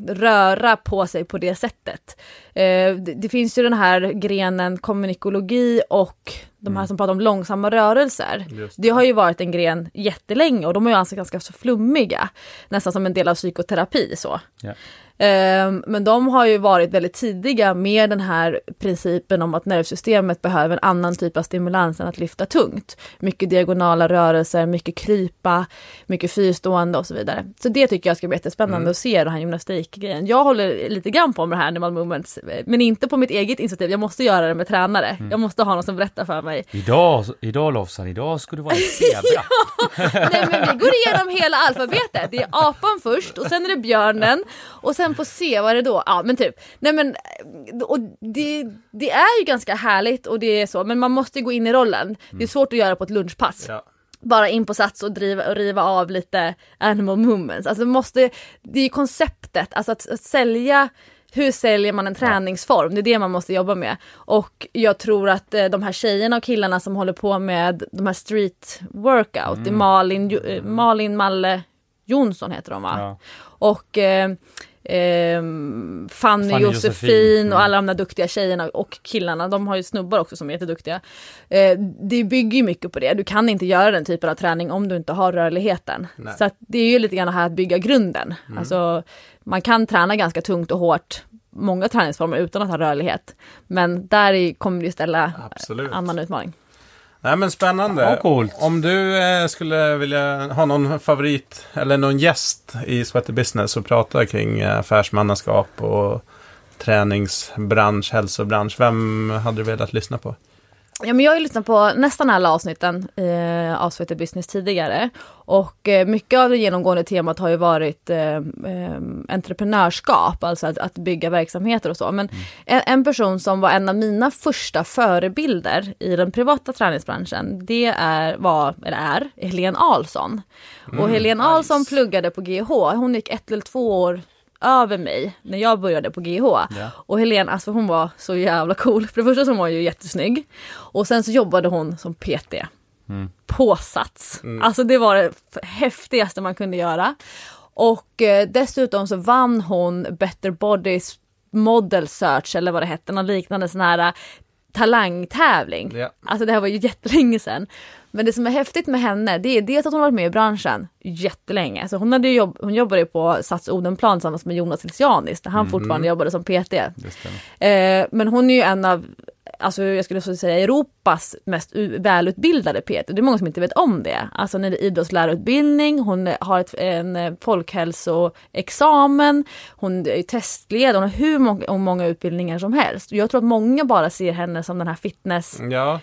röra på sig på det sättet. Eh, det, det finns ju den här grenen kommunikologi och de här som pratar om långsamma rörelser. Just Det har ju varit en gren jättelänge och de är ju alltså ganska så flummiga. Nästan som en del av psykoterapi så. Ja. Ehm, Men de har ju varit väldigt tidiga med den här principen om att nervsystemet behöver en annan typ av stimulans än att lyfta tungt. Mycket diagonala rörelser, mycket krypa, mycket fyrstående och så vidare. Så det tycker jag ska bli jättespännande att se den här gymnastikgrejen. Jag håller lite grann på med det här Animal Movements, men inte på mitt eget initiativ. Jag måste göra det med tränare. Jag måste ha någon som berättar för mig. Idag, idag Lofsan, idag ska du vara en zebra. Nej men vi går igenom hela alfabetet. Det är apan först och sen är det björnen och sen på C, vad är det då? Ja men typ. Nej men och det, det är ju ganska härligt och det är så men man måste ju gå in i rollen. Det är svårt att göra på ett lunchpass. ja. Bara in på sats och, driva, och riva av lite animal movements. Alltså måste, det är ju konceptet, alltså att, att sälja hur säljer man en träningsform? Det är det man måste jobba med. Och jag tror att eh, de här tjejerna och killarna som håller på med de här street workout, det är Malin, Jo- eh, Malin Malle Jonsson heter de va? Ja. Och eh, eh, Fanny, Fanny Josefin Josefin, mm. och alla de där duktiga tjejerna och killarna, de har ju snubbar också som är jätteduktiga. Eh, det bygger ju mycket på det, du kan inte göra den typen av träning om du inte har rörligheten. Nej. Så det är ju lite grann här att bygga grunden. Mm. Alltså, man kan träna ganska tungt och hårt många träningsformer utan att ha rörlighet. Men där kommer det ju ställa Absolut. annan utmaning. Nej men spännande. Ja. Om du eh, skulle vilja ha någon favorit eller någon gäst i Sweaty Business och prata kring eh, affärsmannaskap och träningsbransch, hälsobransch. Vem hade du velat lyssna på? Ja, men jag har ju lyssnat på nästan alla avsnitten eh, av Sweaty Business tidigare. Och eh, mycket av det genomgående temat har ju varit eh, eh, entreprenörskap, alltså att, att bygga verksamheter och så. Men en, en person som var en av mina första förebilder i den privata träningsbranschen, det är, var, eller är, Helene Ahlsson. och Helene Ahlsson pluggade på GH, hon gick ett eller två år över mig när jag började på GH. Ja. Och Helene, alltså hon var så jävla cool. För det första så var hon ju jättesnygg. Och sen så jobbade hon som PT. På Sats. Alltså det var det häftigaste man kunde göra. Och eh, dessutom så vann hon Better Bodies Model Search eller vad det hette, någon liknande sån här eh, talangtävling. Ja. Alltså det här var ju jättelänge sedan. Men det som är häftigt med henne, det är dels att hon har varit med i branschen jättelänge. Alltså hon, hade jobb, hon jobbade på Sats Odenplan tillsammans med Jonas Ilsianis, där han fortfarande jobbade som PT. Eh, men hon är ju en av, alltså jag skulle säga Europas mest välutbildade PT. Det är många som inte vet om det. Alltså när det är idrottslärarutbildning, hon har ett, en eh, folkhälsoexamen, hon är testled, hon har hur många, många utbildningar som helst. Jag tror att många bara ser henne som den här fitness Ja,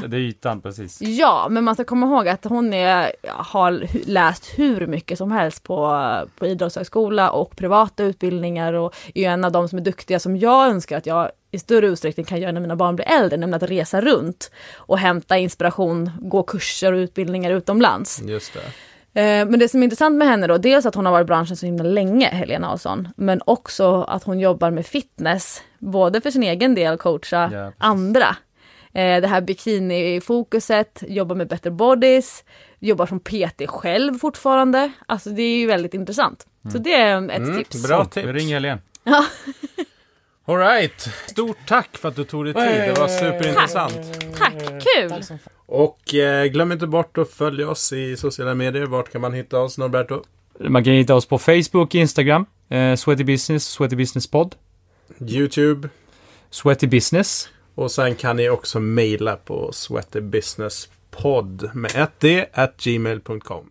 det. Det är, ytan, precis. Ja, men man ska komma ihåg att hon är, har läst hur mycket som helst på, på idrottshögskola och privata utbildningar och är en av de som är duktiga som jag önskar att jag i större utsträckning kan göra när mina barn blir äldre, nämligen att resa runt och hämta inspiration, gå kurser och utbildningar utomlands. Just det. Eh, Men det som är intressant med henne då, dels att hon har varit i branschen så himla länge, Helena Ahlsson, men också att hon jobbar med fitness, både för sin egen del, coacha Ja, precis. andra. Eh, Det här bikini-fokuset, jobbar med better bodies, jobbar som PT själv fortfarande. Alltså det är ju väldigt intressant. Så det är ett Mm, tips. bra tips. Vi ringer Helene. All right. Stort tack för att du tog dig tid. Det var superintressant. Tack, kul! Och eh, glöm inte bort att följa oss i sociala medier. Vart kan man hitta oss, Norberto? Man kan hitta oss på Facebook, Instagram, eh, Sweaty Business, Sweaty Business Pod, YouTube. Sweaty Business. Och sen kan ni också mejla på sweatybusinesspodd med ett d at gmail.com.